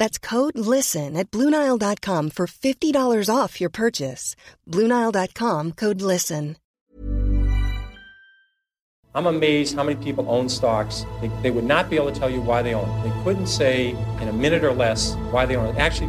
That's code LISTEN at Bluenile.com for $50 off your purchase. Bluenile.com code LISTEN. I'm amazed how many people own stocks. They, they would not be able to tell you why they own it. They couldn't say in a minute or less why they own it. Actually,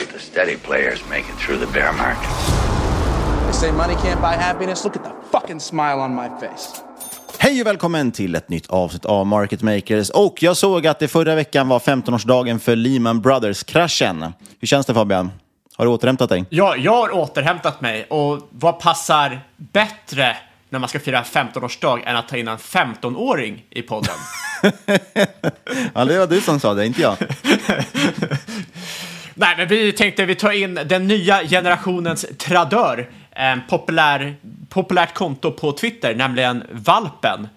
steady players make it through the bear market. They say money can't buy happiness. Look at the fucking smile on my face. Hej och välkommen till ett nytt avsnitt av Market Makers. Och jag såg att det förra veckan var 15-årsdagen för Lehman Brothers-kraschen. Hur känns det Fabian? Har du återhämtat dig? Ja, jag har återhämtat mig och vad passar bättre när man ska fira 15-årsdag än att ta in en 15-åring i podden? ja, det var du som sa det, inte jag. Nej, men vi tänkte vi tar in den nya generationens tradör. En populär, populärt konto på Twitter, nämligen Valpen,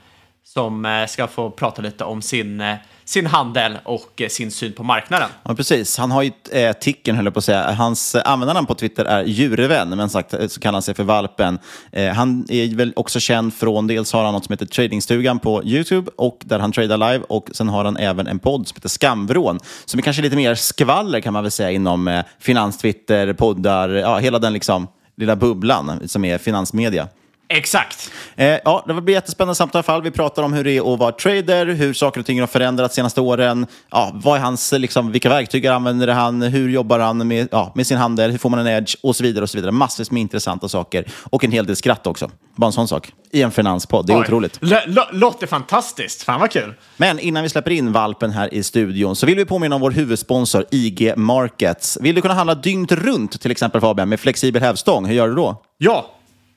som eh, ska få prata lite om sin, eh, sin handel och eh, sin syn på marknaden. Ja, precis. Han har ju eh, ticken, höll jag på att säga. Hans eh, användarnamn på Twitter är djurvän, men sagt eh, så kallar han sig för Valpen. Eh, han är väl också känd från, dels har han något som heter Tradingstugan på YouTube, och där han tradar live, och sen har han även en podd som heter Skamvrån, som är kanske lite mer skvaller kan man väl säga inom eh, finanstwitter, poddar, ja, hela den liksom lilla bubblan som är finansmedia. Exakt. Eh, ja, det blir jättespännande samtal i alla fall. Vi pratar om hur det är att vara trader, hur saker och ting har förändrats de senaste åren. Ja, vad är hans, liksom, vilka verktyg använder han? Hur jobbar han med, ja, med sin handel? Hur får man en edge? Och så vidare. och så vidare. Massvis med intressanta saker. Och en hel del skratt också. Bara en sån sak. I en finanspodd. Det är Oj. otroligt. L- låter fantastiskt. Fan vad kul. Men innan vi släpper in valpen här i studion så vill vi påminna om vår huvudsponsor IG Markets. Vill du kunna handla dygnet runt, till exempel Fabian, med flexibel hävstång? Hur gör du då? Ja,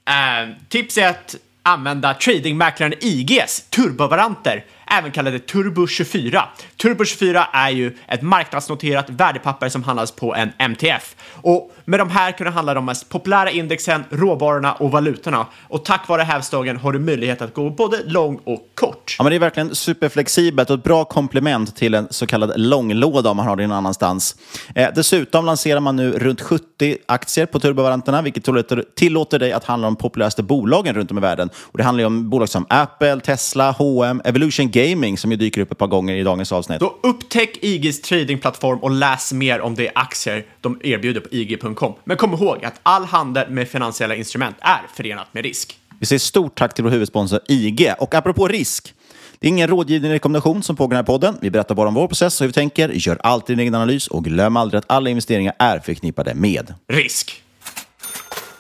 eh, tips är att använda tradingmäklaren IGs turbovaranter, även kallade Turbo 24. Turbo 24 är ju ett marknadsnoterat värdepapper som handlas på en MTF. Och Med de här kan du handla de mest populära indexen, råvarorna och valutorna. Och tack vare hävstången har du möjlighet att gå både lång och kort. Ja, men det är verkligen superflexibelt och ett bra komplement till en så kallad långlåda om man har det någon annanstans. Eh, dessutom lanserar man nu runt 70 aktier på turbovaranterna, vilket tillåter, tillåter dig att handla om de populäraste bolagen runt om i världen. Och det handlar ju om bolag som Apple, Tesla, H&M, Evolution Gaming som ju dyker upp ett par gånger i dagens avsnitt. Då upptäck IGs tradingplattform och läs mer om de aktier de erbjuder på IG.com. Men kom ihåg att all handel med finansiella instrument är förenat med risk. Vi säger stort tack till vår huvudsponsor IG. Och apropå risk, det är ingen rådgivning eller rekommendation som pågår i den här podden. Vi berättar bara om vår process och hur vi tänker. Gör alltid din egen analys och glöm aldrig att alla investeringar är förknippade med risk.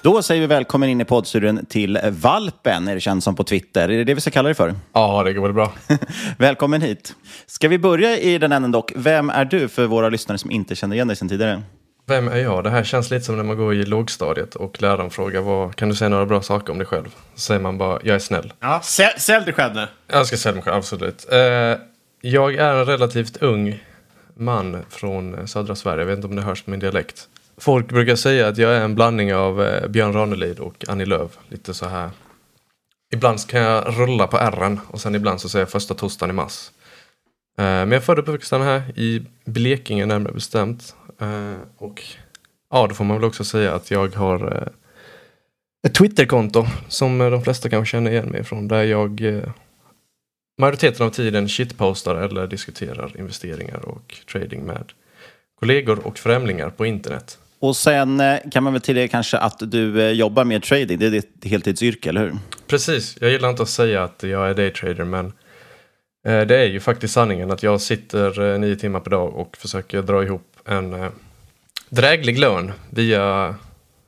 Då säger vi välkommen in i poddstudion till Valpen, är det känt som på Twitter. Är det det vi ska kalla dig för? Ja, det går väl bra. välkommen hit. Ska vi börja i den änden dock? Vem är du för våra lyssnare som inte känner igen dig sedan tidigare? Vem är jag? Det här känns lite som när man går i lågstadiet och läraren frågar vad, kan du säga några bra saker om dig själv? Så säger man bara, jag är snäll. Ja, sälj dig själv nu. Jag ska sälja mig själv, absolut. Eh, jag är en relativt ung man från södra Sverige. Jag vet inte om det hörs på min dialekt. Folk brukar säga att jag är en blandning av eh, Björn Ranelid och Annie Lööf. Lite så här. Ibland kan jag rulla på R'n och sen ibland så säger jag första torsdagen i mars. Eh, men jag är född och uppvuxen här i Blekinge närmare bestämt. Eh, och ja, då får man väl också säga att jag har eh, ett Twitterkonto som eh, de flesta kanske känner igen mig från. Där jag eh, majoriteten av tiden shitpostar eller diskuterar investeringar och trading med kollegor och främlingar på internet. Och sen kan man väl tillägga kanske att du jobbar med trading. Det är ditt heltidsyrke, eller hur? Precis. Jag gillar inte att säga att jag är daytrader, men det är ju faktiskt sanningen att jag sitter nio timmar per dag och försöker dra ihop en eh, dräglig lön via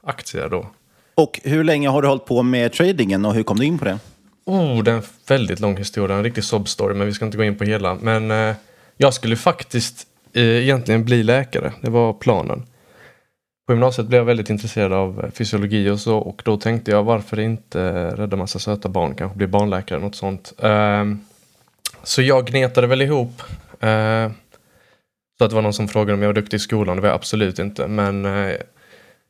aktier då. Och hur länge har du hållit på med tradingen och hur kom du in på det? Oh, det är en väldigt lång historia, en riktig sob-story, men vi ska inte gå in på hela. Men eh, jag skulle faktiskt eh, egentligen bli läkare, det var planen. På gymnasiet blev jag väldigt intresserad av eh, fysiologi och så och då tänkte jag varför inte eh, rädda massa söta barn, kanske bli barnläkare, något sånt. Ehm, så jag gnetade väl ihop eh, så att det var någon som frågade om jag var duktig i skolan, det var jag absolut inte. Men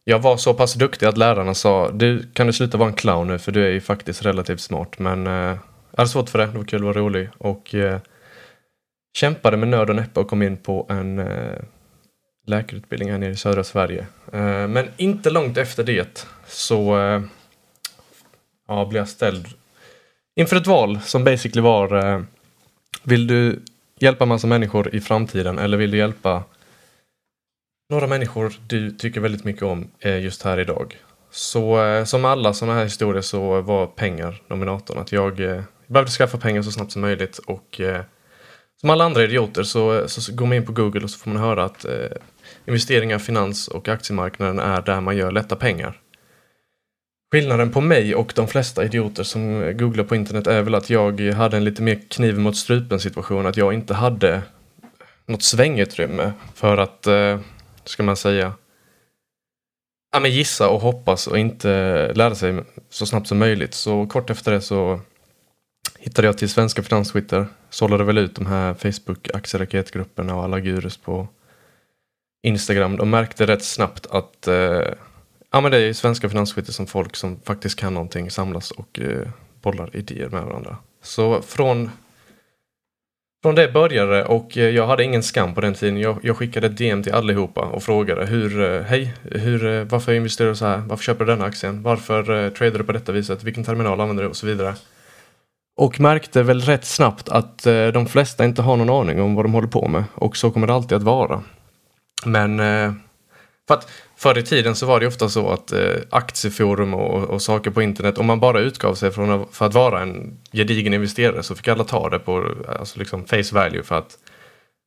jag var så pass duktig att lärarna sa, du kan du sluta vara en clown nu för du är ju faktiskt relativt smart. Men jag hade svårt för det, det var kul att vara rolig. Och kämpade med nöd och näppe och kom in på en läkarutbildning här nere i södra Sverige. Eh, men inte långt efter det så eh, ja, blev jag ställd inför ett val som basically var eh, vill du hjälpa massa människor i framtiden eller vill du hjälpa några människor du tycker väldigt mycket om eh, just här idag? Så eh, som alla sådana här historier så var pengar nominatorn. Att jag eh, behövde skaffa pengar så snabbt som möjligt och eh, som alla andra idioter så, så går man in på Google och så får man höra att eh, investeringar, finans och aktiemarknaden är där man gör lätta pengar. Skillnaden på mig och de flesta idioter som googlar på internet är väl att jag hade en lite mer kniv mot strupen situation, att jag inte hade något svängutrymme för att, eh, ska man säga, ja, men gissa och hoppas och inte lära sig så snabbt som möjligt. Så kort efter det så hittade jag till Svenska Finanstwitter, sållade väl ut de här Facebook-aktieraketgrupperna och alla gurus på Instagram. De märkte rätt snabbt att eh, Ja men det är svenska finansskytte som folk som faktiskt kan någonting samlas och eh, bollar idéer med varandra. Så från, från det började och eh, jag hade ingen skam på den tiden. Jag, jag skickade ett DM till allihopa och frågade hur, eh, hej, hur, eh, varför investerar du så här? Varför köper du denna aktien? Varför eh, tradar du på detta viset? Vilken terminal använder du? Och så vidare. Och märkte väl rätt snabbt att eh, de flesta inte har någon aning om vad de håller på med och så kommer det alltid att vara. Men eh, för att förr i tiden så var det ofta så att eh, aktieforum och, och, saker på internet, om man bara utgav sig från att, för att vara en gedigen investerare så fick alla ta det på alltså liksom face value för att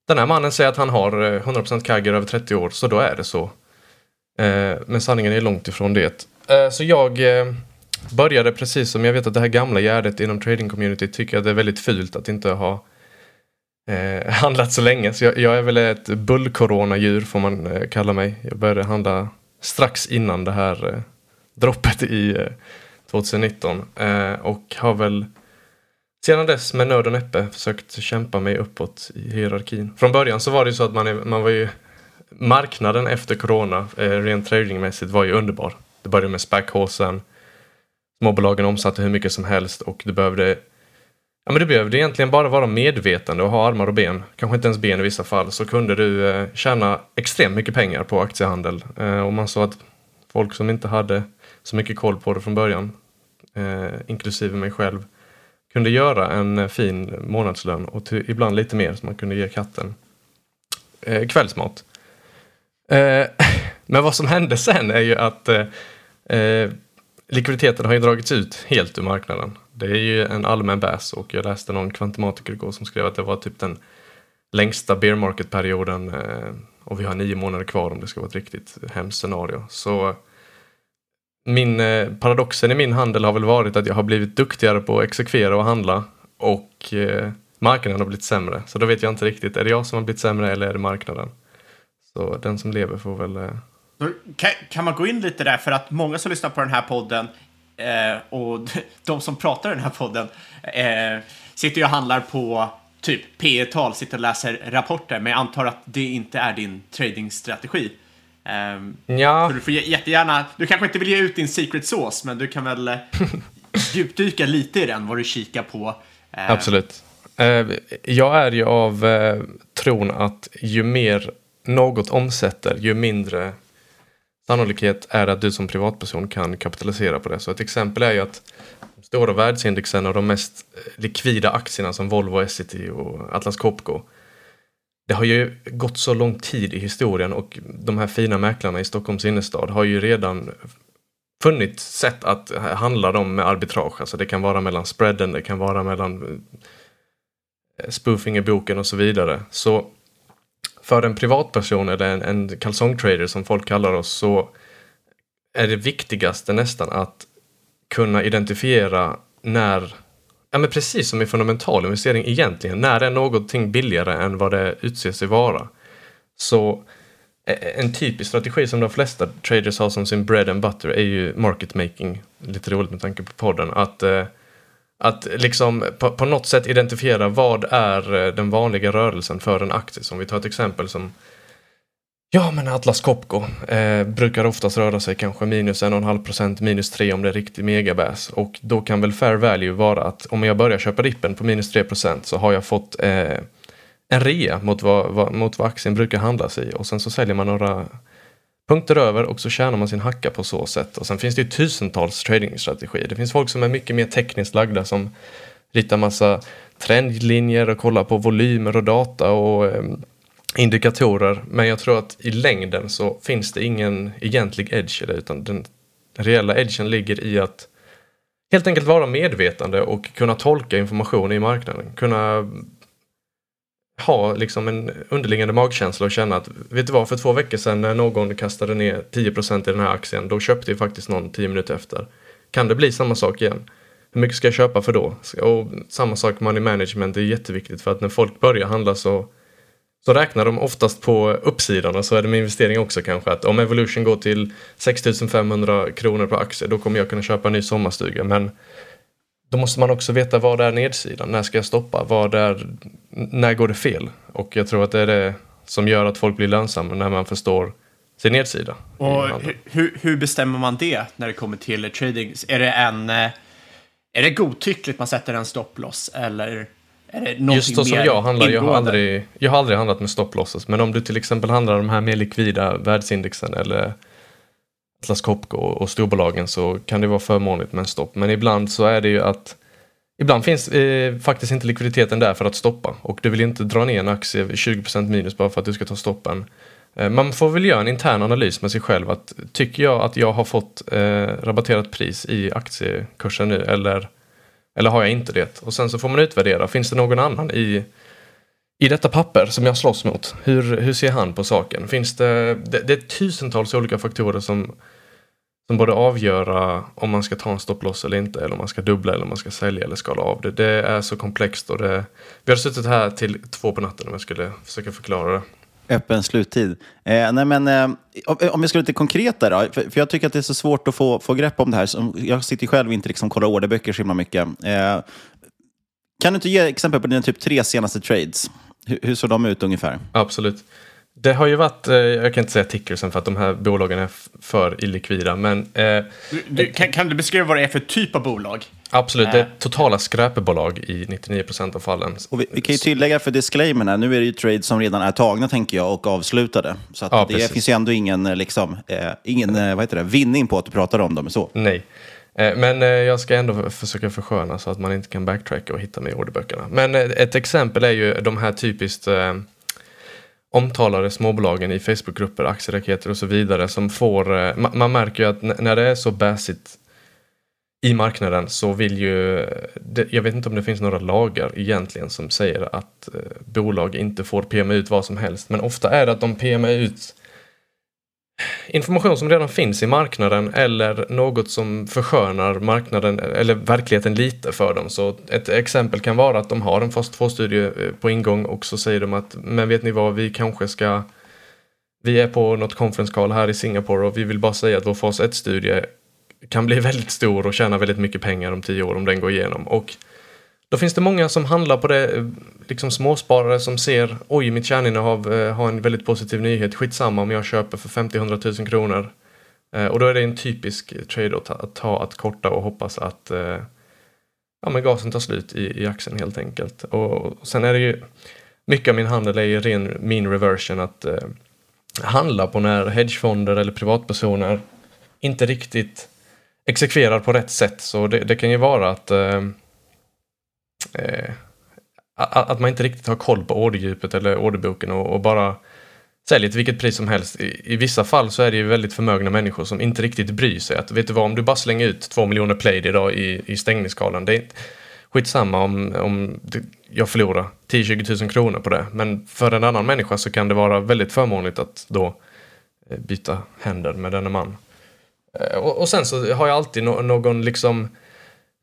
den här mannen säger att han har eh, 100% kagger över 30 år, så då är det så. Eh, men sanningen är långt ifrån det. Eh, så jag eh, började precis som jag vet att det här gamla gärdet inom trading community tycker att det är väldigt fult att inte ha eh, handlat så länge. Så jag, jag är väl ett bullcoronadjur får man eh, kalla mig. Jag började handla strax innan det här eh, droppet i eh, 2019 eh, och har väl sedan dess med nöd och näppe försökt kämpa mig uppåt i hierarkin. Från början så var det ju så att man, är, man var ju marknaden efter corona, eh, rent tradingmässigt, var ju underbar. Det började med SPAC-håsen. Småbolagen omsatte hur mycket som helst och du behövde Ja, men du behövde egentligen bara vara medvetande och ha armar och ben, kanske inte ens ben i vissa fall, så kunde du eh, tjäna extremt mycket pengar på aktiehandel. Eh, och man såg att folk som inte hade så mycket koll på det från början, eh, inklusive mig själv, kunde göra en eh, fin månadslön och till, ibland lite mer så man kunde ge katten eh, kvällsmat. Eh, men vad som hände sen är ju att eh, likviditeten har ju dragits ut helt ur marknaden. Det är ju en allmän bäs och jag läste någon kvantumatiker igår som skrev att det var typ den längsta bear market-perioden eh, och vi har nio månader kvar om det ska vara ett riktigt hemskt scenario. Så min, eh, paradoxen i min handel har väl varit att jag har blivit duktigare på att exekvera och handla och eh, marknaden har blivit sämre. Så då vet jag inte riktigt, är det jag som har blivit sämre eller är det marknaden? Så den som lever får väl... Eh... Kan, kan, man gå in lite där, för att många som lyssnar på den här podden eh, och de som pratar i den här podden eh, sitter ju och handlar på typ P tal sitter och läser rapporter, men jag antar att det inte är din tradingstrategi. Um, ja. Så du får jättegärna, du kanske inte vill ge ut din secret sauce, men du kan väl eh, djupdyka lite i den, vad du kikar på. Uh, Absolut. Uh, jag är ju av tron att ju mer något omsätter, ju mindre sannolikhet är att du som privatperson kan kapitalisera på det. Så ett exempel är ju att de stora världsindexen och de mest eh, likvida aktierna som Volvo, Essity och Atlas Copco det har ju gått så lång tid i historien och de här fina mäklarna i Stockholms innerstad har ju redan funnit sätt att handla dem med arbitrage. Alltså det kan vara mellan spreaden, det kan vara mellan eh, spoofing i boken och så vidare. Så för en privatperson eller en, en kalsongtrader som folk kallar oss så är det viktigaste nästan att kunna identifiera när Ja men precis som i fundamental investering egentligen. När är någonting billigare än vad det utser sig vara? Så e, e, en typisk strategi som de flesta traders har som sin bread and butter är ju market making. Lite roligt med tanke på podden. Att, eh, att liksom på, på något sätt identifiera vad är eh, den vanliga rörelsen för en aktie. Som vi tar ett exempel som Ja, men Atlas Copco eh, brukar oftast röra sig kanske minus 1,5% minus 3 om det är riktig megabäs. Och då kan väl fair value vara att om jag börjar köpa dippen på minus 3% så har jag fått eh, en rea mot vad, vad, mot vad aktien brukar handlas i. Och sen så säljer man några punkter över och så tjänar man sin hacka på så sätt. Och sen finns det ju tusentals tradingstrategier. Det finns folk som är mycket mer tekniskt lagda som ritar massa trendlinjer och kollar på volymer och data och eh, indikatorer. Men jag tror att i längden så finns det ingen egentlig edge i det utan den reella edgen ligger i att helt enkelt vara medvetande och kunna tolka information i marknaden. Kunna ha liksom en underliggande magkänsla och känna att vet du vad, för två veckor sedan när någon kastade ner 10% i den här aktien, då köpte ju faktiskt någon 10 minuter efter. Kan det bli samma sak igen? Hur mycket ska jag köpa för då? Och samma sak money management det är jätteviktigt för att när folk börjar handla så så räknar de oftast på uppsidan och så är det med investering också kanske att om Evolution går till 6500 kronor på aktie då kommer jag kunna köpa en ny sommarstuga men då måste man också veta vad är nedsidan, när ska jag stoppa, vad är, när går det fel? Och jag tror att det är det som gör att folk blir lönsamma när man förstår sin nedsida. Och hur, hur bestämmer man det när det kommer till trading? Är det en eh, är det godtyckligt man sätter en stopploss eller Just så som jag handlar, jag har, aldrig, jag har aldrig handlat med stopplosses. Men om du till exempel handlar de här mer likvida världsindexen eller Atlas Copco och storbolagen så kan det vara förmånligt med en stopp. Men ibland så är det ju att Ibland finns eh, faktiskt inte likviditeten där för att stoppa och du vill inte dra ner en aktie 20% minus bara för att du ska ta stoppen. Eh, man får väl göra en intern analys med sig själv att tycker jag att jag har fått eh, rabatterat pris i aktiekursen nu eller eller har jag inte det? Och sen så får man utvärdera, finns det någon annan i, i detta papper som jag slåss mot? Hur, hur ser han på saken? Finns det, det, det är tusentals olika faktorer som, som borde avgöra om man ska ta en stopploss eller inte, eller om man ska dubbla eller om man ska sälja eller skala av det. Det är så komplext och det, vi har suttit här till två på natten om jag skulle försöka förklara det. Öppen sluttid. Eh, nej men, eh, om vi ska vara lite konkreta då, för, för, jag tycker att det är så svårt att få, få grepp om det här. Jag sitter själv inte liksom kollar orderböcker så himla mycket. Eh, kan du inte ge exempel på dina typ tre senaste trades? Hur, hur såg de ut ungefär? Absolut. Det har ju varit, eh, jag kan inte säga tickersen för att de här bolagen är för illikvida, men... Eh, Du, du, kan, kan du beskriva vad det är för typ av bolag? absolut, det Eh. är totala skräpebolag i 99% av fallen. Och vi, vi kan ju tillägga för disclaimern här, nu är det ju trades som redan är tagna tänker jag och avslutade. Så att Ja, det precis. finns ju ändå ingen, eh, liksom, eh, ingen eh, vad heter det, vinning på att du pratar om dem. Så. Nej. Eh, Men eh, jag ska ändå försöka försköna så att man inte kan backtracka och hitta mig i orderböckerna. Men eh, ett exempel är ju de här typiskt eh, omtalade småbolagen i Facebookgrupper, aktieraketer och så vidare som får, eh, ma- man märker ju att när det är så baissigt i marknaden så vill ju, eh, det, jag vet inte om det finns några lagar egentligen som säger att eh, bolag inte får PMA ut vad som helst, men ofta är det att de PMA ut information som redan finns i marknaden eller något som förskönar marknaden eller verkligheten lite för dem. Så ett exempel kan vara att de har en fas 2-studie eh, på ingång och så säger de att men vet ni vad, vi kanske ska vi är på något conference call här i Singapore och vi vill bara säga att vår fas 1-studie kan bli väldigt stor och tjäna väldigt mycket pengar om tio år om den går igenom. Och då finns det många som handlar på det, liksom småsparare som ser oj, mitt kärninnehav eh, har en väldigt positiv nyhet, skitsamma om jag köper för 50-100 000 kronor. Eh, och då är det en typisk trade att ta, att ta, att korta och hoppas att eh, ja, men gasen tar slut i, i aktien helt enkelt. Och, och sen är det ju, mycket av min handel är ju ren mean reversion, att eh, handla på när hedgefonder eller privatpersoner inte riktigt exekverar på rätt sätt. Så det, det kan ju vara att eh, eh, att man inte riktigt har koll på orderdjupet eller orderboken och, och bara säljer till vilket pris som helst. I, I vissa fall så är det ju väldigt förmögna människor som inte riktigt bryr sig. Att, vet du vad, om du bara slänger ut två miljoner play idag i, i stängningsskalan, det är inte- skitsamma om, om jag förlorar 10-20 000 kronor på det. Men för en annan människa så kan det vara väldigt förmånligt att då eh, byta händer med denna man. Eh, och, och sen så har jag alltid no någon liksom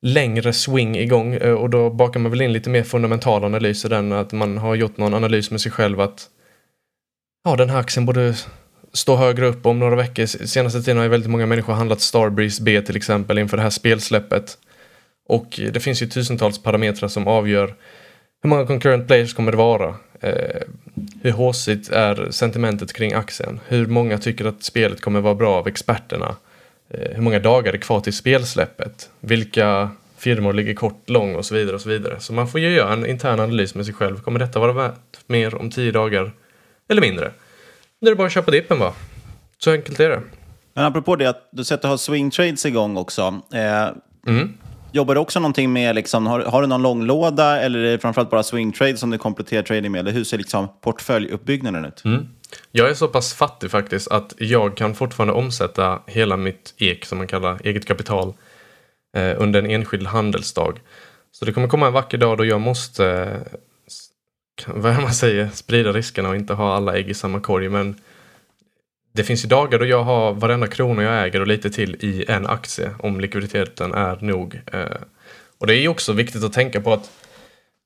längre swing igång eh, och då bakar man väl in lite mer fundamental analys i den att man har gjort någon analys med sig själv att ja, den här aktien borde stå högre upp om några veckor. Senaste tiden har ju väldigt många människor handlat Starbreeze B till exempel inför det här spelsläppet. Och det finns ju tusentals parametrar som avgör hur många concurrent players kommer det vara? Eh, hur håsigt är sentimentet kring aktien? Hur många tycker att spelet kommer vara bra av experterna? Eh, hur många dagar är kvar till spelsläppet? Vilka firmor ligger kort, lång och så vidare och så vidare. Så man får ju göra en intern analys med sig själv. Kommer detta vara värt mer om tio dagar eller mindre? Nu är det bara att köpa dippen va? Så enkelt är det. Men apropå det, att du du har swing trades igång också. Eh, Mm. Jobbar du också någonting med, liksom, har, har du någon långlåda eller är det framförallt bara swing trades som du kompletterar trading med? Eller hur ser liksom portföljuppbyggnaden ut? Mm. Jag är så pass fattig faktiskt att jag kan fortfarande omsätta hela mitt ek, som man kallar eget kapital, eh, under en enskild handelsdag. Så det kommer komma en vacker dag då jag måste, eh, vad är det man säger, sprida riskerna och inte ha alla ägg i samma korg. Men det finns ju dagar då jag har varenda krona jag äger och lite till i en aktie om likviditeten är nog. Eh, och det är ju också viktigt att tänka på att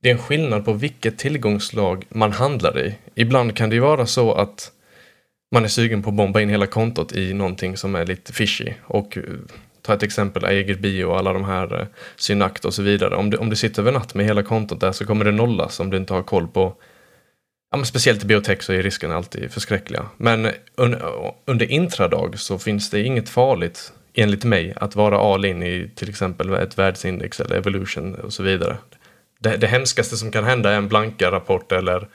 det är en skillnad på vilket tillgångslag man handlar i. Ibland kan det ju vara så att man är sugen på att bomba in hela kontot i någonting som är lite fishy. Och eh, ta ett exempel, Aeger Bio och alla de här eh, Synact och så vidare. Om du, om du sitter över natt med hela kontot där så kommer det nollas om du inte har koll på Ja, men speciellt i biotech så är riskerna alltid förskräckliga. Men un, under intradag så finns det inget farligt, enligt mig, att vara all in i till exempel ett världsindex eller evolution och så vidare. Det, det hemskaste som kan hända är en blanka rapport eller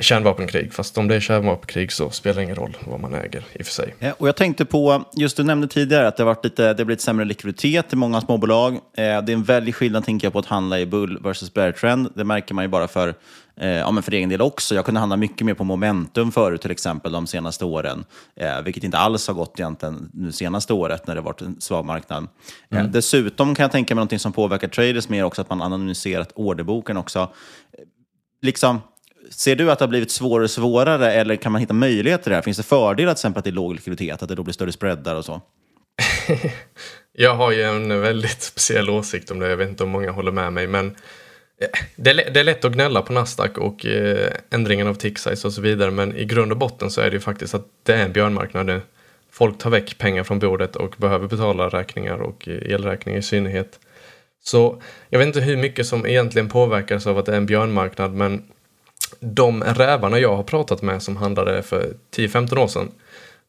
kärnvapenkrig. Fast om det är kärnvapenkrig så spelar det ingen roll vad man äger i och för sig. Ja, och jag tänkte på, just du nämnde tidigare att det har varit lite, det har blivit sämre likviditet i många småbolag. Eh, det är en väldig skillnad tänker jag på att handla i bull versus bear trend. Det märker man ju bara för, eh, ja, men för egen del också. Jag kunde handla mycket mer på momentum förut till exempel de senaste åren, eh, vilket inte alls har gått egentligen nu senaste året när det varit en svag marknad. Eh, Mm. dessutom kan jag tänka mig någonting som påverkar traders mer också, att man anonymiserat orderboken också. Eh, Liksom, Ser du att det har blivit svårare och svårare eller kan man hitta möjligheter där? Finns det fördelar till exempel att det är låg likviditet, att det då blir större spreadar och så? Jag har ju en väldigt speciell åsikt om det. Jag vet inte om många håller med mig. Men eh, det är, det är lätt att gnälla på Nasdaq och eh, ändringen av tick size och så vidare. Men i grund och botten så är det ju faktiskt att det är en björnmarknad nu. Folk tar väck pengar från bordet och behöver betala räkningar och eh, elräkningar i synnerhet. Så jag vet inte hur mycket som egentligen påverkas av att det är en björnmarknad men de rävarna jag har pratat med som handlade för 10-15 år sedan,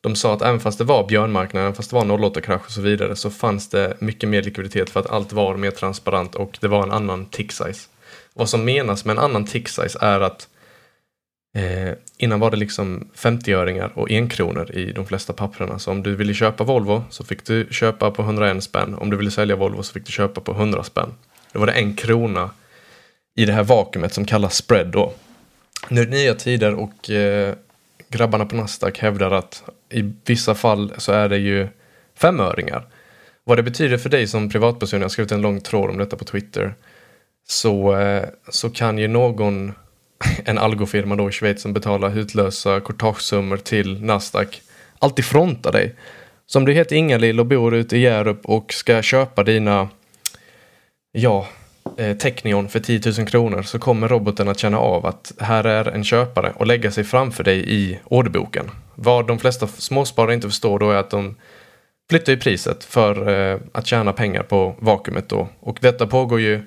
de sa att även fast det var björnmarknaden, även fast det var 08-krasch och så vidare, så fanns det mycket mer likviditet för att allt var mer transparent och det var en annan tick size. Vad som menas med en annan tick size är att eh, innan var det liksom 50-öringar och enkronor i de flesta papperna. Så om du ville köpa Volvo så fick du köpa på 101 spänn. Om du ville sälja Volvo så fick du köpa på 100 spänn. Då var det en krona i det här vakuumet som kallas spread då. Nu är det nya tider och eh, grabbarna på Nasdaq hävdar att i vissa fall så är det ju femöringar. Vad det betyder för dig som privatperson, jag har skrivit en lång tråd om detta på Twitter, så, eh, så kan ju någon, en algofirma då i Schweiz som betalar hutlösa courtagesummor till Nasdaq, alltid fronta dig. Så om du heter Ingalill och bor ute i Hjärup och ska köpa dina, ja, eh, Technion för 10 000 kronor så kommer roboten att känna av att här är en köpare och lägga sig framför dig i orderboken. Vad de flesta småsparare inte förstår då är att de flyttar ju priset för eh, att tjäna pengar på vakuumet då. Och detta pågår ju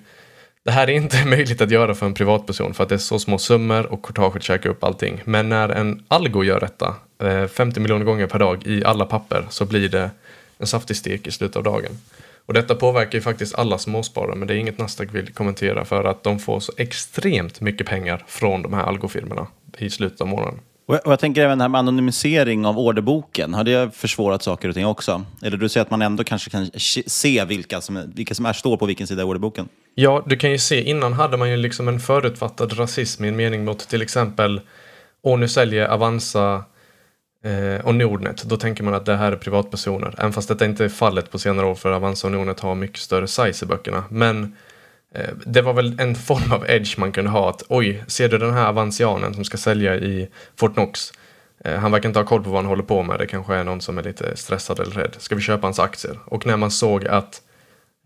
det här är inte möjligt att göra för en privatperson för att det är så små summor och courtaget käkar upp allting. Men när en algo gör detta eh, 50 miljoner gånger per dag i alla papper så blir det en saftig stek i slutet av dagen. Och detta påverkar ju faktiskt alla småsparare men det är inget Nasdaq vill kommentera för att de får så extremt mycket pengar från de här algofirmorna i slutet av månaden. Och jag, och jag tänker även det här med anonymisering av orderboken. Har det försvårat saker och ting också? Eller du säger att man ändå kanske kan se vilka som, vilka som är, står på vilken sida i orderboken? Ja, du kan ju se, innan hade man ju liksom en förutfattad rasism i en mening mot till exempel, och nu säljer Avanza Eh, och Nordnet, då tänker man att det här är privatpersoner. Även fast detta inte är fallet på senare år för Avanza och Nordnet har mycket större size i böckerna. Men eh, det var väl en form av edge man kunde ha att oj, ser du den här avanzianen som ska sälja i Fortnox? Eh, han verkar inte ha koll på vad han håller på med. Det kanske är någon som är lite stressad eller rädd. Ska vi köpa hans aktier? Och när man såg att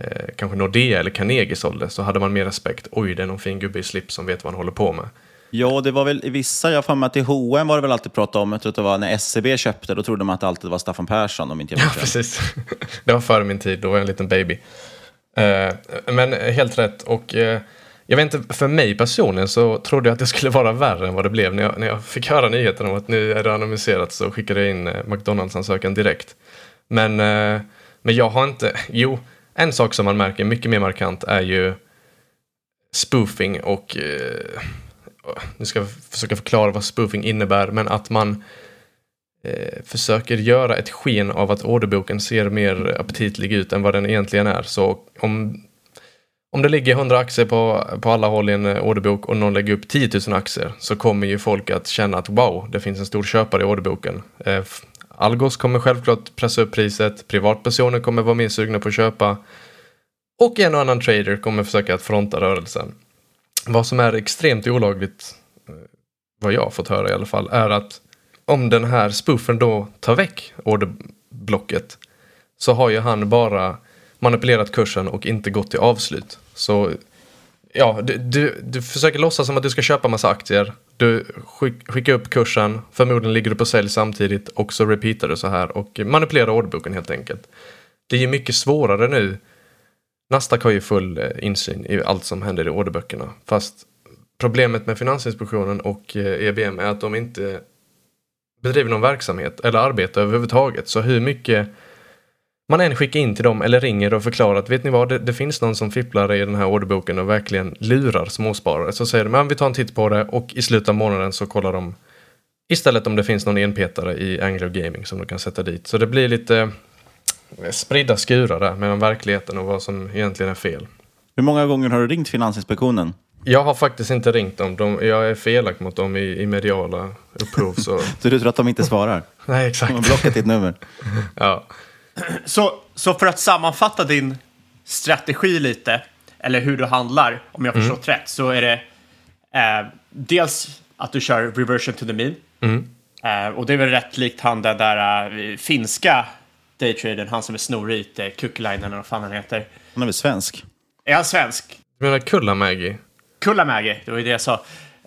eh, kanske Nordea eller Carnegie sålde så hade man mer respekt. Oj, det är någon fin gubbe i slips som vet vad han håller på med. Ja, det var väl i vissa, jag har för att i H&M var det väl alltid prat om, jag tror att det var när SCB köpte, då trodde man att det alltid var Staffan Persson om inte jag Ja, precis. Det var före min tid, då var jag en liten baby. Eh, men helt rätt. Och eh, jag vet inte, för mig personligen så trodde jag att det skulle vara värre än vad det blev. När jag, när jag fick höra nyheten om att nu är det anonymiserat så skickade jag in eh, McDonalds-ansökan direkt. Men, men jag har inte, jo, en sak som man märker mycket mer markant är ju spoofing och nu ska jag försöka förklara vad spoofing innebär, men att man eh, försöker göra ett sken av att orderboken ser mer aptitlig ut än vad den egentligen är. Så om, om det ligger 100 aktier på, på alla håll i en eh, orderbok och någon lägger upp 10 000 aktier så kommer ju folk att känna att wow, det finns en stor köpare i orderboken. Eh, Algos kommer självklart pressa upp priset, privatpersoner kommer vara mer sugna på att köpa och en och annan trader kommer försöka att fronta rörelsen. Vad som är extremt olagligt, eh, vad jag har fått höra i alla fall, är att om den här spoofen då tar väck orderblocket så har ju han bara manipulerat kursen och inte gått till avslut. Så ja, du, du, du försöker låtsas som att du ska köpa massa aktier. Du skick, skickar upp kursen, förmodligen ligger du på sälj samtidigt och så repeatar du så här och manipulerar orderboken helt enkelt. Det är ju mycket svårare nu. Nasdaq har ju full eh, insyn i allt som händer i orderböckerna. Fast problemet med Finansinspektionen och eh, EBM är att de inte bedriver någon verksamhet eller arbetar överhuvudtaget. Så hur mycket man än skickar in till dem eller ringer och förklarar att vet ni vad, det, det finns någon som fipplar i den här orderboken och verkligen lurar småsparare. Så säger de, att vi tar en titt på det och i slutet av månaden så kollar de istället om det finns någon enpetare i Anglo Gaming som de kan sätta dit. Så det blir lite spridda skurar där mellan verkligheten och vad som egentligen är fel. Hur många gånger har du ringt Finansinspektionen? Jag har faktiskt inte ringt dem. De, jag är felak mot dem i, i mediala upprov. Så... så du tror att de inte svarar? Nej, exakt. De har blockat ditt nummer? ja. Så, så för att sammanfatta din strategi lite, eller hur du handlar, om jag förstått rätt, så är det eh, dels att du kör reversion to the mean. Mm. Eh, och det är väl rätt likt han den där eh, finska daytradern, han som är snorig, eh, Kukkelainen eller vad fan han heter. Han är väl svensk? Är han svensk? Du menar Kullamägi? Kullamägi, det var ju det jag sa.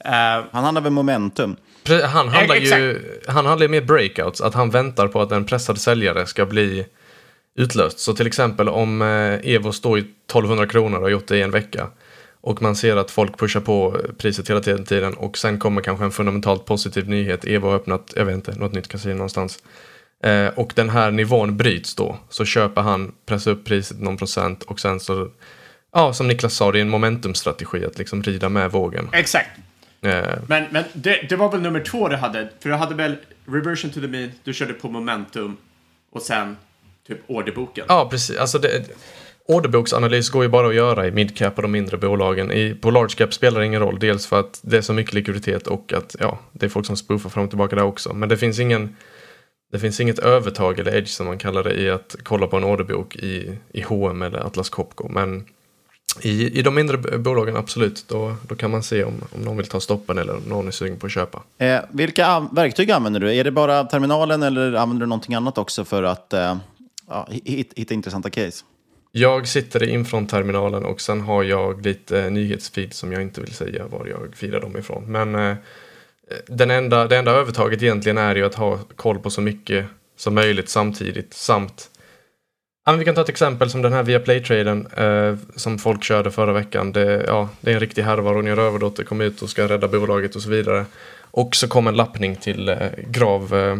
Eh, Han handlar väl momentum? Pre- Han handlar Eh, ju han handlar med breakouts, att han väntar på att en pressad säljare ska bli utlöst. Så till exempel om eh, Evo står i 1200 kronor och har gjort det i en vecka och man ser att folk pushar på priset hela tiden, tiden och sen kommer kanske en fundamentalt positiv nyhet. Evo har öppnat, jag vet inte, något nytt kasino någonstans. Eh, och den här nivån bryts då, så köper han, pressar upp priset någon procent och sen så, ja som Niklas sa, det är en momentumstrategi att liksom rida med vågen. Exakt. Eh, Men, men det, det var väl nummer två du hade? För du hade väl reversion to the mean, du körde på momentum och sen typ orderboken. Ja, precis. Alltså det, orderboksanalys går ju bara att göra i midcap och de mindre bolagen. I, på large cap spelar det ingen roll. Dels för att det är så mycket likviditet och att ja, det är folk som spoofar fram och tillbaka där också. Men det finns ingen det finns inget övertag eller edge som man kallar det i att kolla på en orderbok i, i H&M eller Atlas Copco. Men i, i de mindre bolagen, absolut, då, då kan man se om, om någon vill ta stoppen eller om någon är sugen på att köpa. Eh, vilka verktyg använder du? Är det bara terminalen eller använder du någonting annat också för att eh, ja, hitta, hitta intressanta case? Jag sitter i infront-terminalen och sen har jag lite nyhetsfeed som jag inte vill säga var jag firar dem ifrån. Men eh, Eh, den enda, det enda övertaget egentligen är ju att ha koll på så mycket som möjligt samtidigt samt Ja, vi kan ta ett exempel som den här Viaplay-traden eh, som folk körde förra veckan. Det, ja, det är en riktig härva. Ronja Rövardotter kom ut och ska rädda bolaget och så vidare. Och så kom en lappning till eh, grav, eh,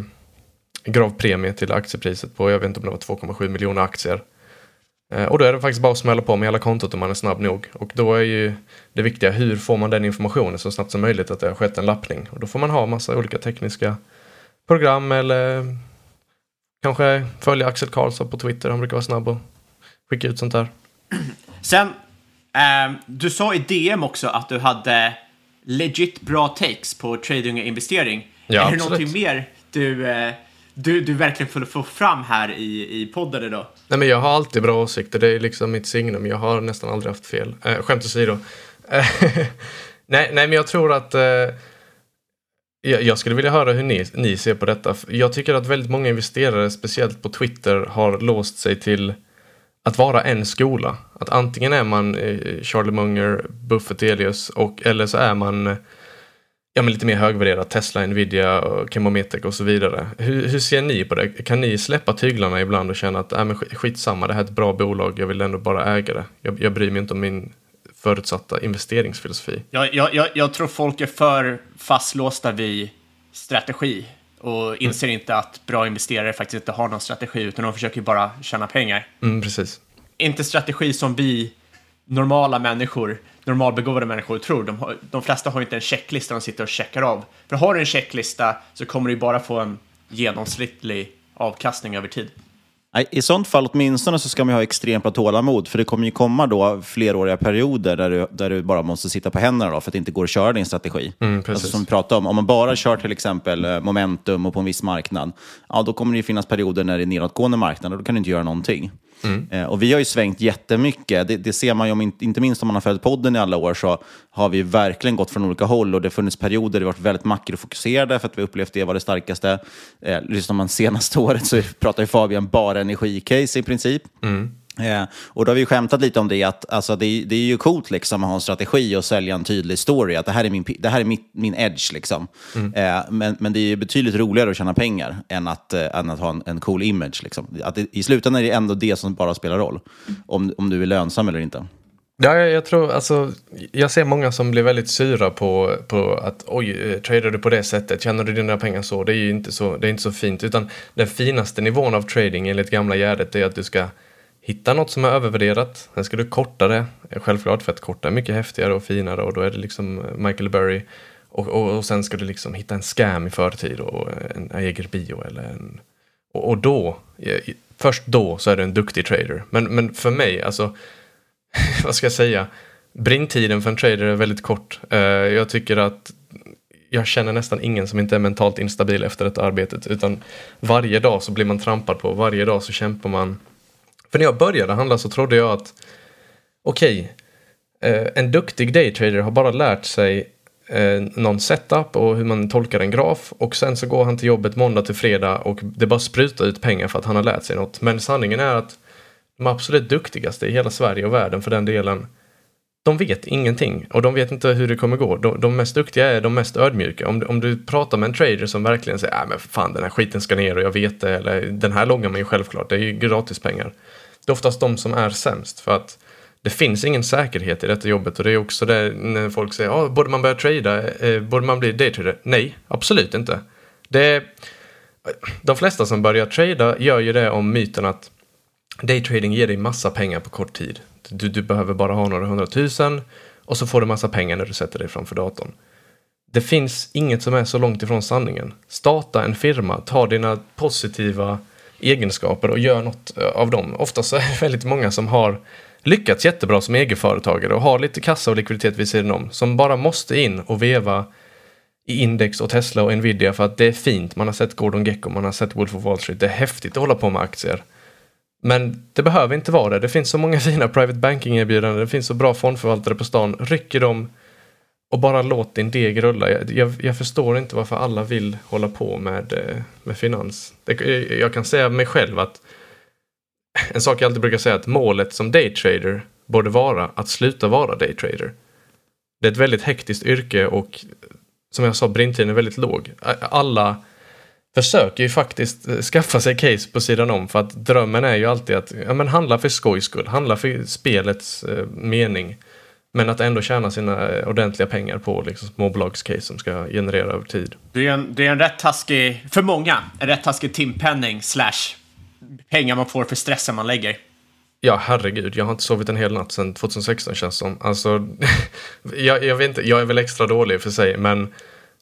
gravpremie till aktiepriset på, jag vet inte om det var 2,7 miljoner aktier. Eh, och då är det faktiskt bara att smälla på med hela kontot om man är snabb nog. Och då är ju det viktiga, hur får man den informationen så snabbt som möjligt att det har skett en lappning. Och då får man ha massa olika tekniska program eller kanske följa Axel Karlsson på Twitter. Han brukar vara snabb och skicka ut sånt där. Sen, ehm, du sa i DM också att du hade legit bra takes på trading och investering. Ja, är det absolut. någonting mer du, eh, du, du verkligen får få fram här i, i podden idag? Nej men jag har alltid bra åsikter, det är liksom mitt signum. Jag har nästan aldrig haft fel. Eh, skämt åsido. Eh, nej, nej men jag tror att eh, jag, jag skulle vilja höra hur ni, ni ser på detta. Jag tycker att väldigt många investerare, speciellt på Twitter, har låst sig till att vara en skola. Att antingen är man eh, Charlie Munger, Buffett Elias och eller så är man eh, ja, men lite mer högvärderat, Tesla, Nvidia, och Chemometec och så vidare. Hur, hur ser ni på det? Kan ni släppa tyglarna ibland och känna att äh, men sk- skitsamma, det här är ett bra bolag, jag vill ändå bara äga det. Jag, jag bryr mig inte om min förutsatta investeringsfilosofi. Jag, jag, jag, jag tror folk är för fastlåsta vid strategi och inser inte att bra investerare faktiskt inte har någon strategi utan de försöker bara tjäna pengar. Mm, precis. Inte strategi som vi normala människor, normalbegåvade människor tror. De, har, de flesta har inte en checklista de sitter och checkar av. För har du en checklista så kommer du bara få en genomsnittlig avkastning över tid. Nej, I sånt fall åtminstone så ska man ju ha extremt tålamod, för det kommer ju komma då fleråriga perioder där du, där du bara måste sitta på händerna då, för att det inte går att köra din strategi. Mm, alltså, som vi pratade om, om man bara kör till exempel eh, momentum och på en viss marknad, ja, då kommer det ju finnas perioder när det är nedåtgående marknad och då kan du inte göra någonting. Mm. Eh, Och vi har ju svängt jättemycket. Det, det ser man ju, om, inte inte minst om man har följt podden i alla år, så har vi verkligen gått från olika håll. Och det har funnits perioder där vi varit väldigt makrofokuserade för att vi upplevt det var det starkaste. Eh, lyssnar man senaste året så pratar ju Fabian bara energicase i princip. Eh, och då har vi skämtat lite om det, att alltså, det, är- det är ju coolt liksom, att ha en strategi och sälja en tydlig story. Att det här är min, det här är mitt, min edge. Liksom. Eh, men, men det är ju betydligt roligare att tjäna pengar än att, eh, än att ha en, en cool image. Liksom. Att det, I slutändan är det ändå det som bara spelar roll. Om, om du är lönsam eller inte. Ja, jag, jag tror alltså, jag ser många som blir väldigt sura på, på att oj, eh, tradar du på det sättet, tjänar du dina pengar så? Det är ju inte så, det är inte så fint, utan den finaste nivån av trading enligt gamla gärdet är att du ska hitta något som är övervärderat, sen ska du korta det, självklart för att korta är mycket häftigare och finare och då är det liksom eh, Michael Burry och, och, och sen ska du liksom hitta en scam i förtid och en Aeger Bio eller en och, och då, eh, först då så är du en duktig trader. Men, men för mig, alltså vad ska jag säga? Brinntiden för en trader är väldigt kort. Eh, jag tycker att jag känner nästan ingen som inte är mentalt instabil efter detta arbetet. Utan varje dag så blir man trampad på, varje dag så kämpar man. För när jag började handla så trodde jag att okej, eh, en duktig daytrader har bara lärt sig eh, någon setup och hur man tolkar en graf och sen så går han till jobbet måndag till fredag och det bara sprutar ut pengar för att han har lärt sig något. Men sanningen är att de absolut duktigaste i hela Sverige och världen för den delen, de vet ingenting och de vet inte hur det kommer gå. De, de mest duktiga är de mest ödmjuka. Om, du- om du pratar med en trader som verkligen säger att men fan den här skiten ska ner och jag vet det, eller den här långar man ju självklart, det är ju gratispengar. Det är oftast de som är sämst för att det finns ingen säkerhet i detta jobbet och det är också det när folk säger, ah, borde man börja trada, eh, borde man bli daytrader? Nej, absolut inte. Det, de flesta som börjar trada gör ju det om myten att daytrading ger dig massa pengar på kort tid. Du, du behöver bara ha några hundratusen och så får du massa pengar när du sätter dig framför datorn. Det finns inget som är så långt ifrån sanningen. Starta en firma, ta dina positiva egenskaper och gör något eh, av dem. Ofta så är det väldigt många som har lyckats jättebra som egenföretagare och har lite kassa och likviditet vid sidan om, som bara måste in och veva i Index och Tesla och Nvidia för att det är fint. Man har sett Gordon Gecko, man har sett Wolf of Wall Street. Det är häftigt att hålla på med aktier. Men det behöver inte vara det. Det finns så många fina private banking-erbjudanden. Det finns så bra fondförvaltare på stan. Rycker de och bara låt din deg rulla. Jag, jag, jag, förstår inte varför alla vill hålla på med, eh, med finans. Det, eh, jag kan säga mig själv att en sak jag alltid brukar säga är att målet som daytrader borde vara att sluta vara daytrader. Det är ett väldigt hektiskt yrke och som jag sa, brintiden är väldigt låg. Alla försöker ju faktiskt eh, skaffa sig case på sidan om för att drömmen är ju alltid att ja, men handla för skojs skull, handla för spelets eh, mening. Men att ändå tjäna sina eh, ordentliga pengar på liksom, småbolagscase som ska generera över tid. Det är, en, det är en rätt taskig, för många, en rätt taskig timpenning slash pengar man får för stressen man lägger. Ja, herregud. Jag har inte sovit en hel natt sedan 2016 känns som. Alltså, jag, jag vet inte, jag är väl extra dålig för sig, men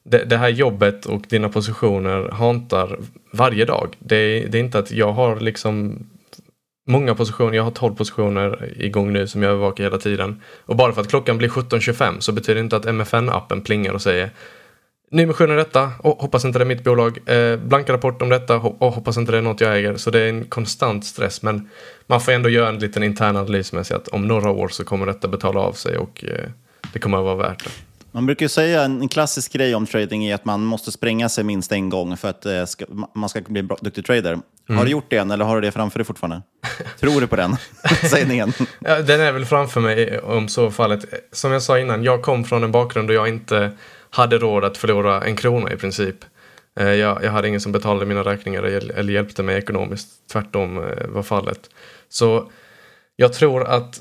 det, det, här jobbet och dina positioner hantar varje dag. Det, det är inte att jag har liksom många positioner, jag har 12 positioner igång nu som jag övervakar hela tiden. Och bara för att klockan blir 17.25 så betyder det inte att MFN-appen plingar och säger Nyemission är detta, och hoppas inte det är mitt bolag. Eh, blanka rapport om detta, och hoppas inte det är något jag äger. Så det är en konstant stress. Men man får ändå göra en liten intern analys med sig att om några år så kommer detta betala av sig och eh, det kommer att vara värt det. Man brukar säga en klassisk grej om trading är att man måste spränga sig minst en gång för att eh, ska, man ska bli en duktig trader. Mm. Har du gjort det än eller har du det framför dig fortfarande? Tror du på den sägningen? Ja, den är väl framför mig om så fallet. Som jag sa innan, jag kom från en bakgrund där jag inte hade råd att förlora en krona i princip. Eh, jag, jag hade ingen som betalade mina räkningar eller hjälpte mig ekonomiskt. Tvärtom eh, var fallet. Så jag tror att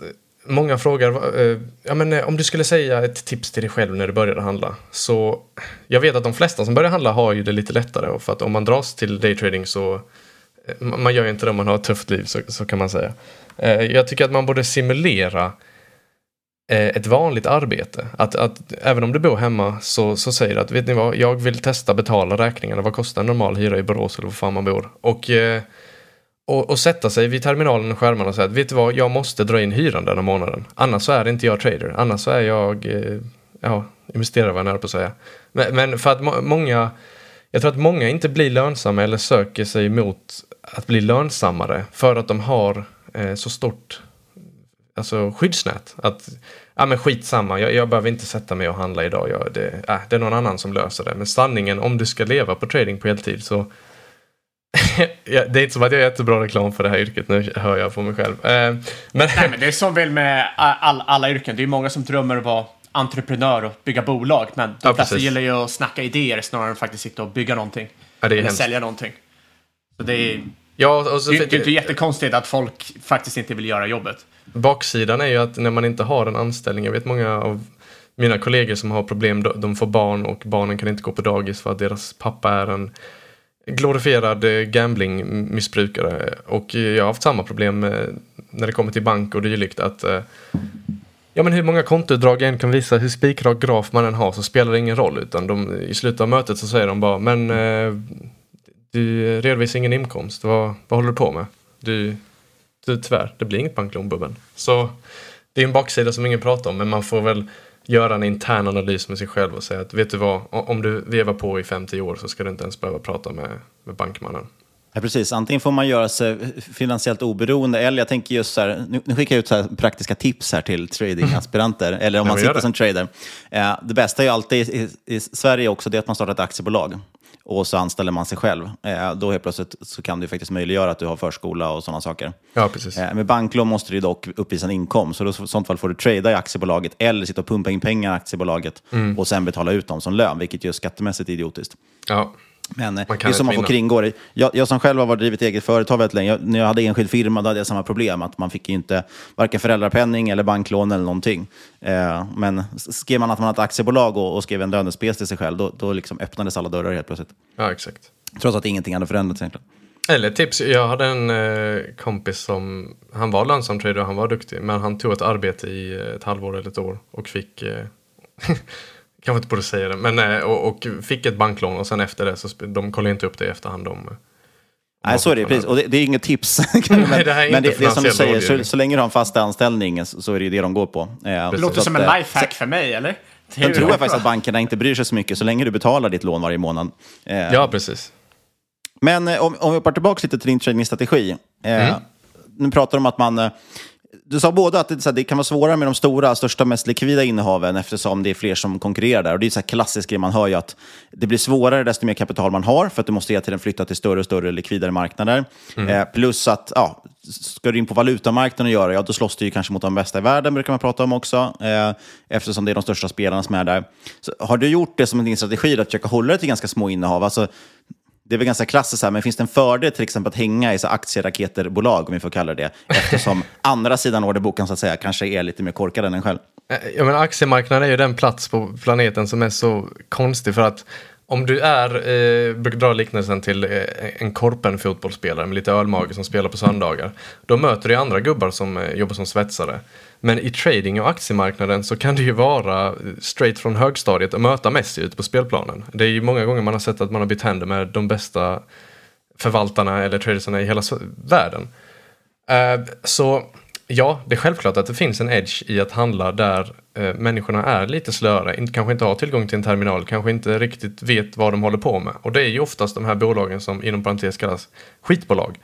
många frågar, eh, ja, men eh, om du skulle säga ett tips till dig själv när du började handla. Så jag vet att de flesta som börjar handla har ju det lite lättare. För att om man dras till daytrading så eh, man gör ju inte det om man har ett tufft liv så, så kan man säga. Eh, jag tycker att man borde simulera ett vanligt arbete. Att, att även om du bor hemma så, så säger du att vet ni vad, jag vill testa betala räkningarna. Vad kostar en normal hyra i Borås eller var fan man bor? Och, eh, och, och, sätta sig vid terminalen och skärmarna och säga att vet du vad, jag måste dra in hyran denna månaden. Annars så är inte jag trader. Annars så är jag, eh, ja, investerare var jag nära på att säga. Men, men för att må många, jag tror att många inte blir lönsamma eller söker sig mot att bli lönsammare för att de har eh, så stort alltså skyddsnät. Att, ja men skitsamma, jag, jag behöver inte sätta mig och handla idag. Jag, det, äh, det är någon annan som löser det. Men sanningen, om du ska leva på trading på heltid så det är inte som att jag är jättebra reklam för det här yrket, nu hör jag på mig själv. Eh, men... Nej, men det är som väl med all, alla yrken, det är många som drömmer att vara entreprenör och bygga bolag, men de ja, flesta gillar ju att snacka idéer snarare än att faktiskt sitta och bygga någonting. Ja, eller sälja någonting. Så det är, ja, och så, det, det är inte jättekonstigt att folk faktiskt inte vill göra jobbet. Baksidan är ju att när man inte har en anställning, jag vet många av mina kollegor som har problem, de får barn och barnen kan inte gå på dagis för att deras pappa är en glorifierad eh, gamblingmissbrukare. Och eh, jag har haft samma problem eh, när det kommer till bank och dylikt. Att, ja, men hur många kontoutdrag jag än kan visa, hur spikrak graf man än har så spelar det ingen roll. Utan de, i slutet av mötet så säger de bara, men du redovisar ingen inkomst, vad, vad håller du på med? Du, tyvärr, det blir inget banklån Bubben. Så det är en baksida som ingen pratar om, men man får väl göra en intern analys med sig själv och säga att vet du vad, om du vevar på i 50 år så ska du inte ens behöva prata med, med bankmannen. Ja, precis. Antingen får man göra sig finansiellt oberoende, eller jag tänker just så här, nu, nu skickar jag ut så praktiska tips här till tradingaspiranter, eller om man sitter som trader. Eh, det bästa är ju alltid i, i, Sverige också, det är att man startar ett aktiebolag och så anställer man sig själv. Eh, då helt plötsligt så kan du faktiskt möjliggöra att du har förskola och sådana saker. Ja, precis. Eh, med banklån måste du dock uppvisa en inkomst, så då, i sånt fall får du trada i aktiebolaget eller sitta och pumpa in pengar i aktiebolaget mm. och sen betala ut dem som lön, vilket ju är skattemässigt idiotiskt. Ja. Men det är som man får kringgå det. Jag, jag som själv har varit drivit eget företag väldigt länge, jag, när jag hade enskild firma då hade jag samma problem. Att man fick inte varken föräldrapenning eller banklån eller någonting. Eh, men skrev man att man hade ett aktiebolag och, och skrev en lönespec till sig själv, då, då liksom öppnades alla dörrar helt plötsligt. Ja, exakt. Trots att ingenting hade förändrats egentligen. Eller tips, jag hade en eh, kompis som, han var lönsam trader och han var duktig, men han tog ett arbete i ett halvår eller ett år och fick, eh, kanske inte borde säga det, men eh, och, och fick ett banklån och sen efter det så, de kollade inte upp det i efterhand. De, Nej, så är det. Precis. Och det, det är inget tips. Nej, det är men det, det är som du säger, så, så länge du har en fast anställning så, så är det ju det de går på. Eh, Det låter att, som en eh, lifehack för mig, eller? Sen tror jag faktiskt att bankerna inte bryr sig så mycket så länge du betalar ditt lån varje månad. Eh, ja, precis. Men om, om vi hoppar tillbaka lite till din tradingstrategi. Eh, Mm. Nu pratar du om att man... Du sa både att det, här, det kan vara svårare med de stora, största, mest likvida innehaven eftersom det är fler som konkurrerar där. Och det är så här klassisk grej man hör ju att det blir svårare desto mer kapital man har för att du måste hela tiden flytta till större och större likvidare marknader. Mm. Eh, plus att, ja, ska du in på valutamarknaden och göra, ja då slåss du ju kanske mot de bästa i världen, brukar man prata om också, eh, eftersom det är de största spelarna som är där. Så har du gjort det som din strategi, att försöka hålla dig till ganska små innehav? Alltså, det är väl ganska klassiskt, här, men finns det en fördel till exempel att hänga i så aktieraketerbolag, om vi får kalla det eftersom andra sidan orderboken så att säga kanske är lite mer korkad än en själv? Eh, Jag menar, aktiemarknaden är ju den plats på planeten som är så konstig för att om du är, eh, brukar dra liknelsen till eh, en korpen fotbollsspelare med lite ölmage som spelar på söndagar. Då möter du andra gubbar som eh, jobbar som svetsare. Men i trading och aktiemarknaden så kan det ju vara eh, straight från högstadiet och möta Messi ute på spelplanen. Det är ju många gånger man har sett att man har bytt händer med de bästa förvaltarna eller tradersarna i hela världen. Eh, så ja, det är självklart att det finns en edge i att handla där eh, människorna är lite slöare, inte, kanske inte har tillgång till en terminal, kanske inte riktigt vet vad de håller på med. Och det är ju oftast de här bolagen som inom parentes kallas skitbolag.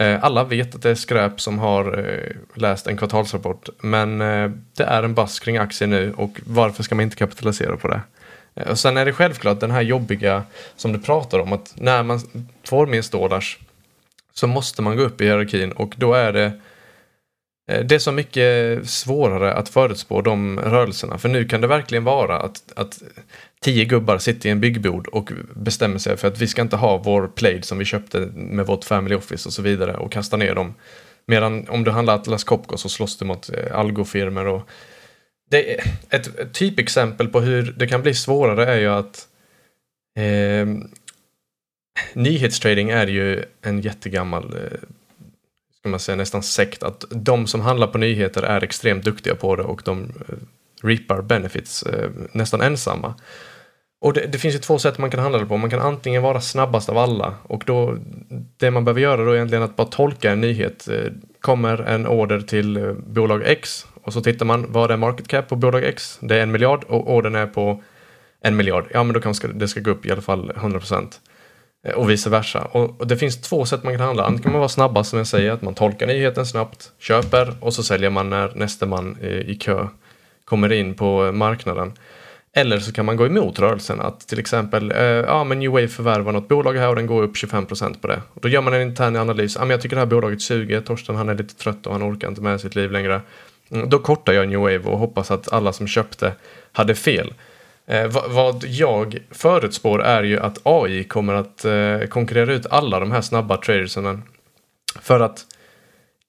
Eh, alla vet att det är skräp som har eh, läst en kvartalsrapport, men eh, det är en bass kring aktier nu och varför ska man inte kapitalisera på det? Eh, Och sen är det självklart den här jobbiga som du pratar om, att när man får mer stålars så måste man gå upp i hierarkin och då är det Eh, det är så mycket svårare att förutspå de rörelserna. För nu kan det verkligen vara att, att tio gubbar sitter i en byggbod och bestämmer sig för att vi ska inte ha vår Plaid som vi köpte med vårt Family Office och så vidare och kasta ner dem. Medan om du handlar Atlas Copco så slåss du mot eh, algofirmer och det är ett, ett typexempel på hur det kan bli svårare är ju att eh, nyhetstrading är ju en jättegammal eh, ska man säga, nästan sekt att de som handlar på nyheter är extremt duktiga på det och de eh, reapar benefits eh, nästan ensamma. Och det, det finns ju två sätt man kan handla det på. Man kan antingen vara snabbast av alla och då det man behöver göra då är egentligen att bara tolka en nyhet. Eh, kommer en order till eh, bolag X och så tittar man vad är market cap på bolag X? Det är en miljard och ordern är på en miljard. Ja, men då kanske det ska gå upp i alla fall 100 procent. Eh, och vice versa. Och och det finns två sätt man kan handla. Antingen kan man vara snabbast som jag säger, att man tolkar nyheten snabbt, köper och så säljer man när nästa man eh, i kö kommer in på eh, marknaden. Eller så kan man gå emot rörelsen, att till exempel, eh, ja men New Wave förvärvar något bolag här och den går upp 25% på det. Och då gör man en intern analys, ja men jag tycker det här bolaget suger, Torsten han är lite trött och han orkar inte med sitt liv längre. Mm, Då kortar jag New Wave och hoppas att alla som köpte hade fel. Eh, vad, jag förutspår är ju att AI kommer att eh, konkurrera ut alla de här snabba tradersen. För att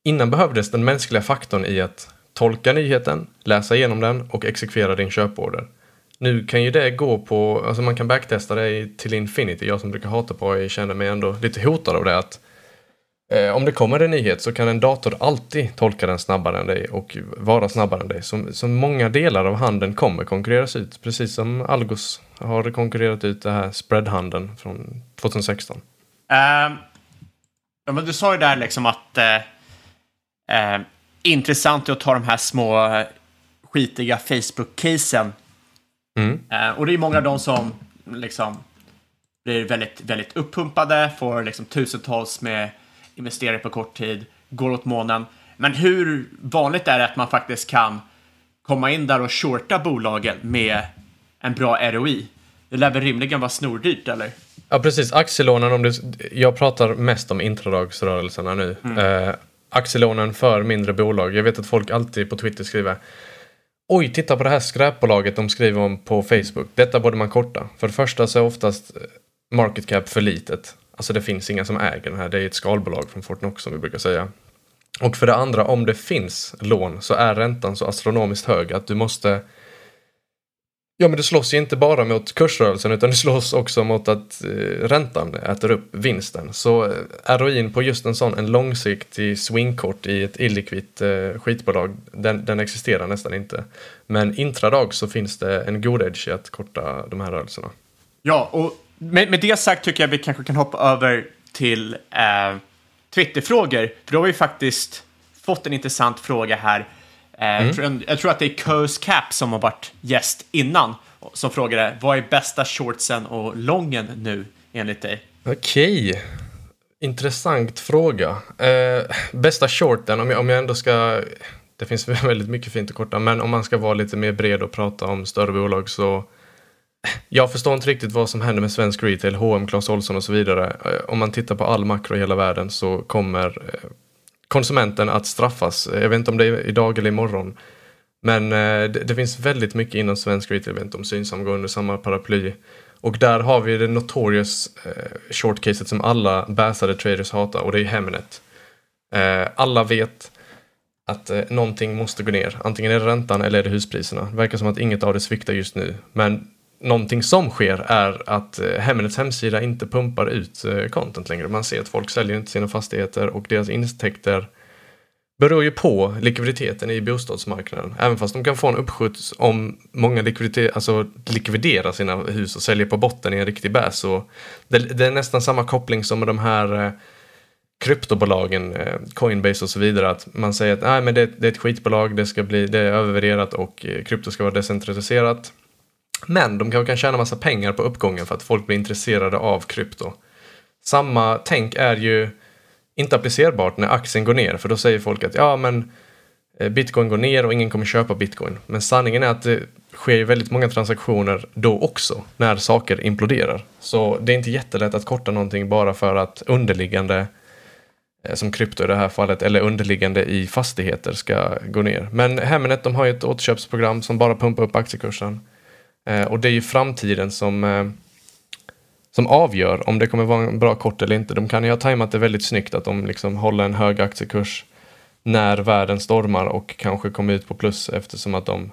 innan behövdes den mänskliga faktorn i att tolka nyheten, läsa igenom den och exekvera din köporder. Nu kan ju det gå på, alltså man kan backtesta det till infinity. Jag som brukar hata på AI känner mig ändå lite hotad av det. att om det kommer en nyhet så kan en dator alltid tolka den snabbare än dig och vara snabbare än dig. Så, så många delar av handeln kommer konkurreras ut. Precis som Algos har konkurrerat ut det här spreadhandeln från 2016. Ehm, ja, men du sa ju där liksom att eh, eh, intressant är att ta de här små eh, skitiga Facebook-casen. Mm. Eh, och det är många av dem som liksom blir väldigt, väldigt uppumpade, får liksom tusentals med investerare på kort tid, går åt månen. Men hur vanligt är det att man faktiskt kan komma in där och shorta bolagen med en bra ROI? Det lär väl rimligen vara snordyrt, eller? Ja precis, aktielånen, om du, jag pratar mest om intradagsrörelserna nu. Eh, aktielånen för mindre bolag. Jag vet att folk alltid på Twitter skriver Oj, titta på det här skräpbolaget de skriver om på Facebook. Detta borde man korta. För det första så är oftast market cap för litet. Alltså det finns inga som äger den här, det är ett skalbolag från Fortnox som vi brukar säga. Och för det andra, om det finns lån så är räntan så astronomiskt hög att du måste Ja, men du slåss ju inte bara mot kursrörelsen utan du slåss också mot att eh, räntan äter upp vinsten. Så eh, ROIn på just en sån, en långsiktig swingkort i ett illikvitt eh, skitbolag, den, den existerar nästan inte. Men intradag så finns det en god edge i att korta de här rörelserna. Ja, och med, med det sagt tycker jag vi kanske kan hoppa över till eh, Twitterfrågor. För då har vi faktiskt fått en intressant fråga här. Eh, Mm. från, jag tror att det är Coast Cap som har varit gäst innan. Som frågade vad är bästa shortsen och lången nu enligt dig? Okej. Intressant fråga. Eh, bästa shorten, om jag, om jag ändå ska... Det finns väldigt mycket fint att korta, men om man ska vara lite mer bred och prata om större bolag så... Jag förstår inte riktigt vad som händer med svensk retail, H&M, Clas Ohlson och så vidare. Eh, om man tittar på all makro i hela världen så kommer eh, konsumenten att straffas. Jag vet inte om det är idag eller imorgon. Men eh, det, det finns väldigt mycket inom svensk retail, jag vet inte om Synsam går under samma paraply. Och där har vi det notorious shortcaset som alla bäsade traders hatar och det är Hemnet. Alla vet att eh, någonting måste gå ner. Antingen är det räntan eller är det huspriserna. Det verkar som att inget av det sviktar just nu. Men någonting som sker är att eh, Hemnets hemsida inte pumpar ut eh, content längre. Man ser att folk säljer inte sina fastigheter och deras intäkter beror ju på likviditeten i bostadsmarknaden. Även fast de kan få en uppskjuts om många alltså likviderar sina hus och säljer på botten i en riktig bär Så det, det är nästan samma koppling som med de här eh, kryptobolagen, eh, Coinbase och så vidare. Att man säger att Nej, men det, det är ett skitbolag, det, ska bli, det är övervärderat och eh, krypto ska vara decentraliserat. Men de kanske kan tjäna massa pengar på uppgången för att folk blir intresserade av krypto. Samma tänk är ju inte applicerbart när aktien går ner, för då säger folk att ja, men eh, bitcoin går ner och ingen kommer köpa bitcoin. Men sanningen är att det sker ju väldigt många transaktioner då också, när saker imploderar. Så det är inte jättelätt att korta någonting bara för att underliggande, eh, som krypto i det här fallet, eller underliggande i fastigheter ska gå ner. Men Hemnet, de har ju ett återköpsprogram som bara pumpar upp aktiekursen. Eh, och det är ju framtiden som eh, som avgör om det kommer vara en bra kort eller inte. De kan ju ha tajmat det väldigt snyggt att de liksom håller en hög aktiekurs när världen stormar och kanske kommer ut på plus eftersom att de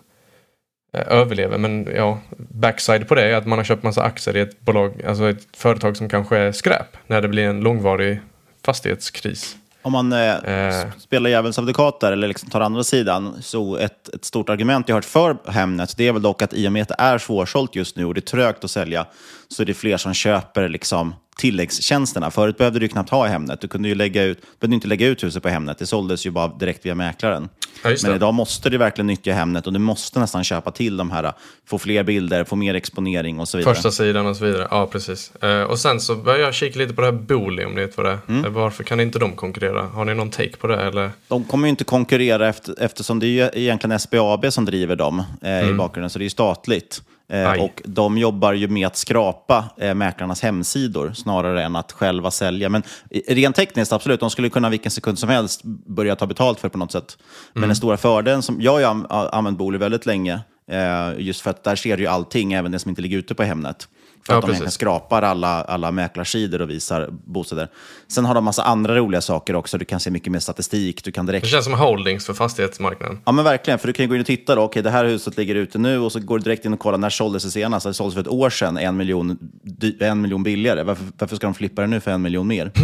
eh, överlever. Men ja, backside på det är att man har köpt massa aktier i ett bolag, alltså ett företag som kanske är skräp när det blir en långvarig fastighetskris. Om man eh, spelar djävulens advokat där, eller liksom tar andra sidan, så ett, ett stort argument jag har hört för Hemnet, det är väl dock att i och med att det är svårsålt just nu och det är trögt att sälja, så är det fler som köper liksom tilläggstjänsterna. Förut behövde du knappt ha Hemnet. Du kunde ju lägga ut, behövde inte lägga ut huset på Hemnet. Det såldes ju bara direkt via mäklaren. Ja. Men idag måste du verkligen nyttja Hemnet och du måste nästan köpa till de här, få fler bilder, få mer exponering och så vidare. Första sidan och så vidare. Ja, precis. Eh, och sen så börjar jag kika lite på det här Booli om ni vet vad det är. Mm. Eh, Varför kan inte de konkurrera? Har ni någon take på det eller? De kommer ju inte konkurrera efter, eftersom det är ju egentligen SBAB som driver dem eh, i Mm. bakgrunden, så det är ju statligt. Eh, och de jobbar ju med att skrapa eh, mäklarnas hemsidor snarare än att själva sälja. Men i- rent tekniskt, absolut, de skulle kunna vilken sekund som helst börja ta betalt för det på något sätt. Men Mm. den stora fördelen, som jag har ju använt Booli väldigt länge, eh, just för att där ser du ju allting, även det som inte ligger ute på Hemnet. För Ja, att de precis. skrapar alla, alla mäklarsidor och visar bostäder. Sen har de massa andra roliga saker också. Du kan se mycket mer statistik. Du kan direkt Det känns som holdings för fastighetsmarknaden. Ja men verkligen, för du kan gå in och titta då, okej det här huset ligger ute nu och så går du direkt in och kollar när såldes det senast? Det såldes för ett år sedan, en miljon, en miljon billigare. Varför, varför ska de flippa det nu för en miljon mer?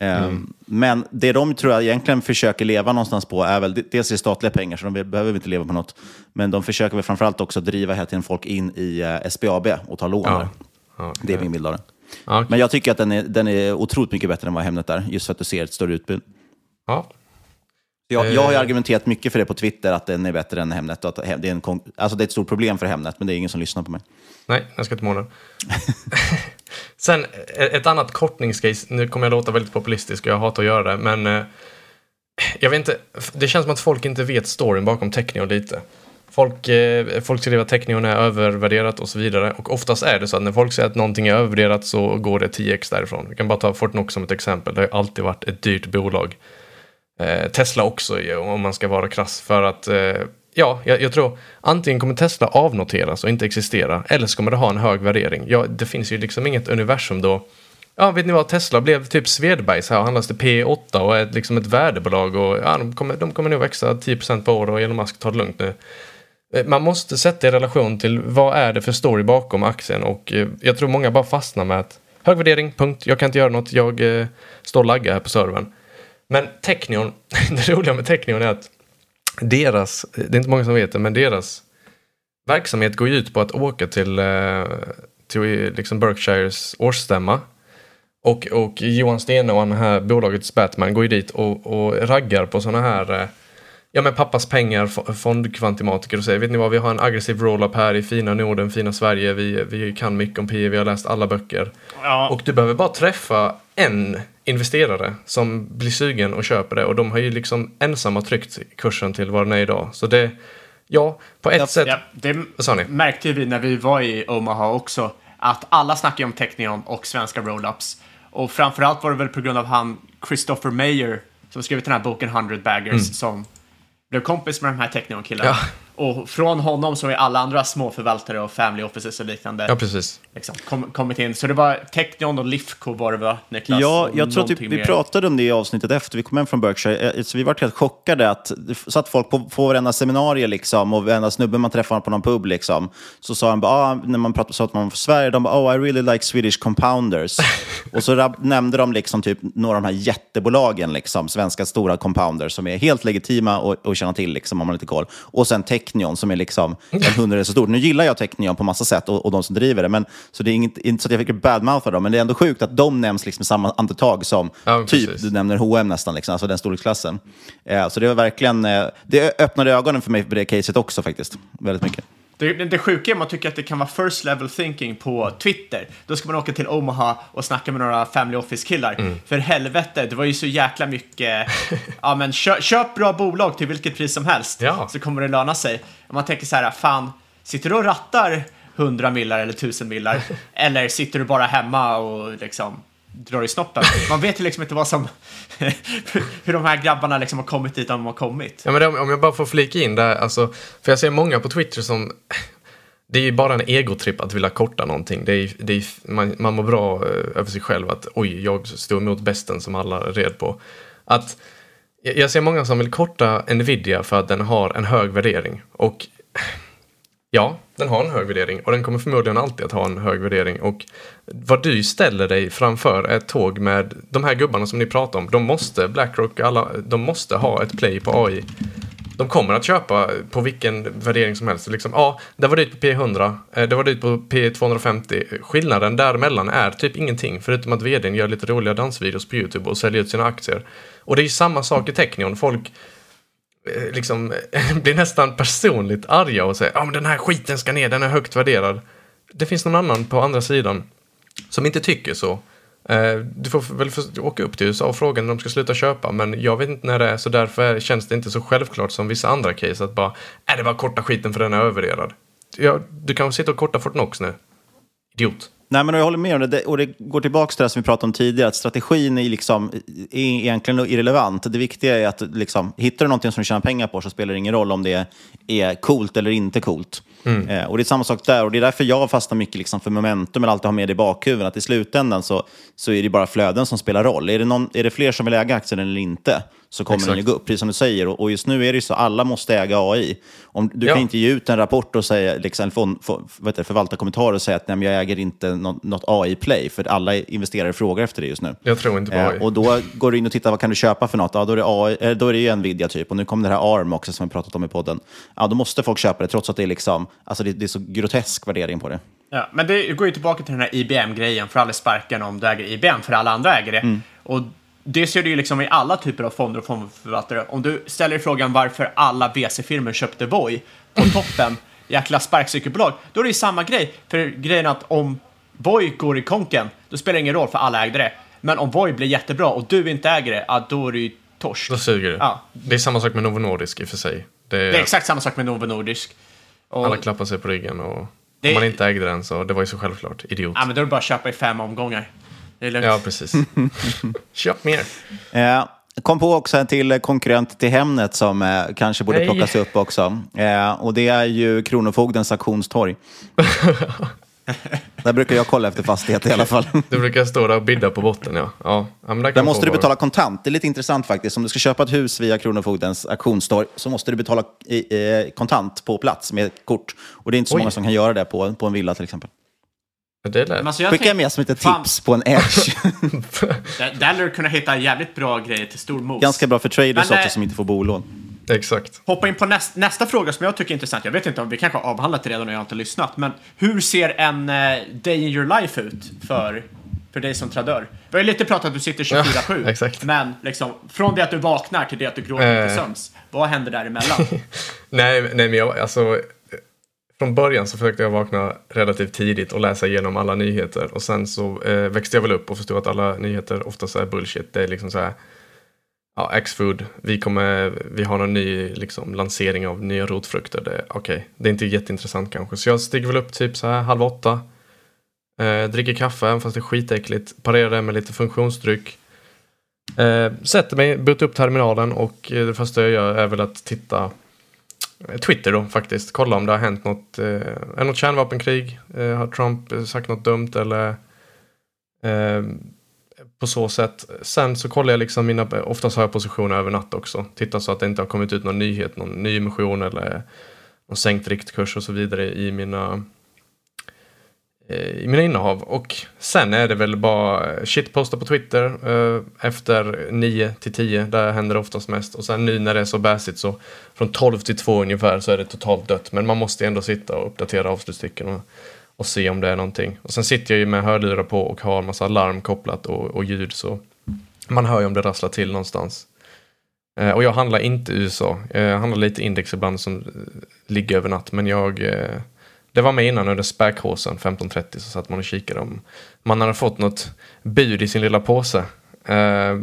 Ehm, Men det de tror jag egentligen försöker leva någonstans på är väl, dels är det statliga pengar så de be- behöver inte leva på något, men de försöker väl framförallt också driva hela tiden folk in i eh, SBAB och ta lån Ja. där. Ja, Det är min bild av. Ja, okej. Men jag tycker att den är, den är otroligt mycket bättre än vad Hemnet är, just för att du ser ett större utbud. Ja. Jag, jag har Eh. argumenterat mycket för det på Twitter, att den är bättre än Hemnet. Att det, är en alltså det är ett stort problem för Hemnet, men det är ingen som lyssnar på mig. Nej, jag ska inte måla. Sen eh, ett annat kortningscase, nu kommer jag låta väldigt populistisk och jag hatar att göra det, men eh, jag vet inte, det känns som att folk inte vet storyn bakom Technion lite. Folk, eh, folk skriver att Technion är övervärderat och så vidare och oftast är det så att när folk säger att någonting är övervärderat så går det 10x därifrån. Vi kan bara ta Fortnox som ett exempel, det har ju alltid varit ett dyrt bolag. Eh, Tesla också ju, om man ska vara krass. För att eh, ja, jag, jag tror antingen kommer Tesla avnoteras och inte existera, eller så kommer det ha en hög värdering. Ja, det finns ju liksom inget universum då. Ja, vet ni vad? Tesla blev typ Svedbergs här och handlas till P8 och är liksom ett värdebolag och ja, de kommer, de kommer nog växa 10% per år och Elon Musk tar det lugnt nu. Eh, man måste sätta i relation till vad är det för story bakom aktien och eh, jag tror många bara fastnar med att hög värdering, punkt, jag kan inte göra något, jag eh, står och laggar här på servern. Men Technion, det roliga med Technion är att deras, eh, det är inte många som vet det, men deras verksamhet går ju ut på att åka till, till liksom Berkshires årsstämma. Och, och Johan Stene och han här bolagets Batman går ju dit och, och raggar på sådana här eh, Ja men pappas pengar, fo- fondkvantimatiker och säger vet ni vad vi har en aggressiv roll-up här i fina Norden, fina Sverige, vi, vi kan mycket om PE, vi har läst alla böcker. Ja. Och du behöver bara träffa en investerare som blir sugen och köper det och de har ju liksom ensamma tryckt kursen till vad den är idag. Så det, ja, på ett sätt. Ja, det sa ni? märkte vi när vi var i Omaha också. Att alla snackar om Technion och svenska roll-ups. Och framförallt var det väl på grund av han Christopher Mayer som skrivit den här boken 100 Baggers Mm. som blev kompis med de här Technion-killarna. Ja. Och från honom så är alla andra småförvaltare och family offices och liknande Ja, precis. liksom, kom, kommit in. Så det var Technion och Lifco var det va, Niklas? Ja, jag tror typ, någonting vi mer. pratade om det i avsnittet efter vi kom hem från Berkshire. Eh, Så vi var helt chockade att det satt folk på, på varenda seminarie liksom, och varenda snubbe man träffade på någon pub. Liksom, så sa han bara, ah, när man pratade så att man var från Sverige, de bara, oh I really like Swedish compounders. och så nämnde de liksom typ några av de här jättebolagen, liksom, svenska stora compounders, som är helt legitima och, och känna till liksom, om man har lite koll. Och sen Technion som är liksom en hundrade så stor. Nu gillar jag Technion på massa sätt och, och de som driver det, men, så det är inget, inte så att jag fick badmoutha dem, men det är ändå sjukt att de nämns liksom i samma andetag som Ja, typ, precis. du nämner H&M nästan, liksom, alltså den storleksklassen. Eh, så det var verkligen, eh, det öppnade ögonen för mig för det caset också faktiskt, väldigt mycket. Det, det, sjuka är att man tycker att det kan vara first level thinking på Twitter. Då ska man åka till Omaha och snacka med några family office-killar. Mm. För helvete, det var ju så jäkla mycket... ja, men köp, köp bra bolag till vilket pris som helst, Ja. så kommer det löna sig. Och man tänker så här, fan, sitter du och rattar 100 millar eller 1000 millar? eller sitter du bara hemma och liksom drar i snoppen? Man vet ju liksom inte vad som... hur de här grabbarna liksom har kommit dit de har kommit. Ja, men det, om jag bara får flika in där, alltså, för jag ser många på Twitter som det är ju bara en egotripp att vilja korta någonting. Det är, det är, man, man mår bra eh, över sig själv att oj, jag står emot besten som alla red på. Att, jag ser många som vill korta Nvidia för att den har en hög värdering. Och ja, den har en hög värdering och den kommer förmodligen alltid att ha en hög värdering. Och vad du ställer dig framför är ett tåg med de här gubbarna som ni pratar om. De måste, Blackrock, alla, de måste ha ett play på AI. De kommer att köpa på vilken värdering som helst. Liksom, ja, det var dyrt på P100, eh, det var dyrt på P250. Skillnaden däremellan är typ ingenting, förutom att vdn gör lite roliga dansvideos på YouTube och säljer ut sina aktier. Och det är ju samma sak i Technion. Folk Eh, liksom blir nästan personligt arga och säger ja men den här skiten ska ner, den är högt värderad. Det finns någon annan på andra sidan som inte tycker så. Eh, du får väl åka upp till USA och fråga när de ska sluta köpa, men jag vet inte när det är, så därför känns det inte så självklart som vissa andra case att bara, är det bara korta skiten för den är övervärderad. Ja, du kan sitta och korta Fortnox nu. Idiot. Nej, men jag håller med om det. Och det går tillbaka till det som vi pratade om tidigare, att strategin är, liksom, är egentligen irrelevant. Det viktiga är att liksom, hittar du någonting som du tjänar pengar på så spelar det ingen roll om det är coolt eller inte coolt. Mm. Eh, och det är samma sak där. Och det är därför jag fastnar mycket liksom för momentum, eller alltid har med det i bakhuvudet. Att i slutändan så, så är det bara flöden som spelar roll. Är det, någon, är det fler som vill äga aktien eller inte så kommer Exakt. den ju gå upp, precis som du säger. Och, och just nu är det ju så, alla måste äga AI. Om, du Ja. kan inte ge ut en rapport och säga, liksom, för, vad heter det, förvaltarkommentar och säga att nej, men jag äger inte något, något AI-play, för alla investerare frågar efter det just nu. Jag tror inte på AI. Eh, och då går du in och tittar, vad kan du köpa för något? Ja, då är det, AI, eh, då är det ju Nvidia typ, och nu kommer det här ARM också som vi pratat om i podden. Ja, då måste folk köpa det, trots att det är, liksom, alltså det, det är så grotesk värdering på det. Ja, men det går ju tillbaka till den här IBM-grejen, för alla sparken om du äger IBM, för alla andra äger det. Mm. Och det ser du ju liksom i alla typer av fonder och fondförvaltare. Om du ställer frågan varför alla VC-firmor köpte Voi på toppen, jäkla sparkcykelbolag, då är det ju samma grej. För grejen att om Voi går i konken, då spelar det ingen roll för alla ägde det. Men om Voi blir jättebra och du inte äger det, ja, då är det ju torsk. Då suger det. Ja. Det är samma sak med Novo Nordisk i och för sig. Det är, Det är exakt samma sak med Novo Nordisk. Och, Alla klappar sig på ryggen och Det- om man inte ägde den så det var ju så självklart. Idiot. ja, men då är det bara att köpa i fem omgångar. Det är lugnt. Ja, precis. Köp mer. Eh, Kom på också en till konkurrent till Hemnet som eh, kanske borde Nej. plockas upp också. Eh, och det är ju Kronofogdens auktionstorg. där brukar jag kolla efter fastigheter i alla fall. Du brukar stå där och bidda på botten ja. ja. ja men där Där måste du betala kontant. Det är lite intressant faktiskt. Om du ska köpa ett hus via Kronofogdens auktionstorg så måste du betala i, eh, kontant på plats med ett kort. Och det är inte så Oj. många som kan göra det på, på en villa till exempel. Det lät. Men alltså, jag Skicka med som ett Fan. tips på en edge. Där, lär du kunna hitta jävligt bra grejer till stor mos. Ganska bra för traders Men, också eh, som inte får bolån. Exakt. Hoppa in på näst, nästa fråga som jag tycker är intressant. Jag vet inte om vi kanske har avhandlat det redan och jag har inte lyssnat. Men hur ser en eh, day in your life ut för, för dig som tradör? Vi har ju lite pratat att du sitter 24-7. Ja, exakt. Men liksom, från det att du vaknar till det att du gråter till Eh. sömns. Vad händer däremellan? Nej, nej men jag, alltså, från början så försökte jag vakna relativt tidigt och läsa igenom alla nyheter. Och sen så eh, växte jag väl upp och förstod att alla nyheter oftast är bullshit. Det är liksom så här, ja, Axfood. vi, kommer, vi har någon ny liksom, lansering av nya rotfrukter. Det, Okej, det är inte jätteintressant kanske. Så jag stiger väl upp typ så här halv åtta. Eh, dricker kaffe, även fast det är skitäckligt. Parerar det med lite funktionsdryck. Eh, sätter mig, bootar upp terminalen och eh, det första jag gör är väl att titta Twitter då faktiskt. Kolla om det har hänt något, eh, är det något kärnvapenkrig? Eh, har Trump sagt något dumt eller eh, på så sätt. Sen så kollar jag liksom mina, oftast har jag positioner över natt också. Tittar så att det inte har kommit ut någon nyhet, någon ny emission eller någon sänkt riktkurs och så vidare i mina Eh, i mina innehav. Och sen är det väl bara shitposta på Twitter eh, efter 9 till 10. Där händer det oftast mest. Och sen nu när det är så bäsigt så från 12 till 2 ungefär så är det totalt dött. Men man måste ändå sitta och uppdatera avslutstycken och, och se om det är någonting. Och sen sitter jag ju med hörlurar på och har massa larm kopplat och, och ljud så man hör ju om det rasslar till någonstans. Eh, och jag handlar inte i USA. Jag handlar lite index ibland som ligger över natt. Men jag... eh, det var med innan under späkhåsen 1530 så satt man och kikade om man hade fått något bud i sin lilla påse. Eh,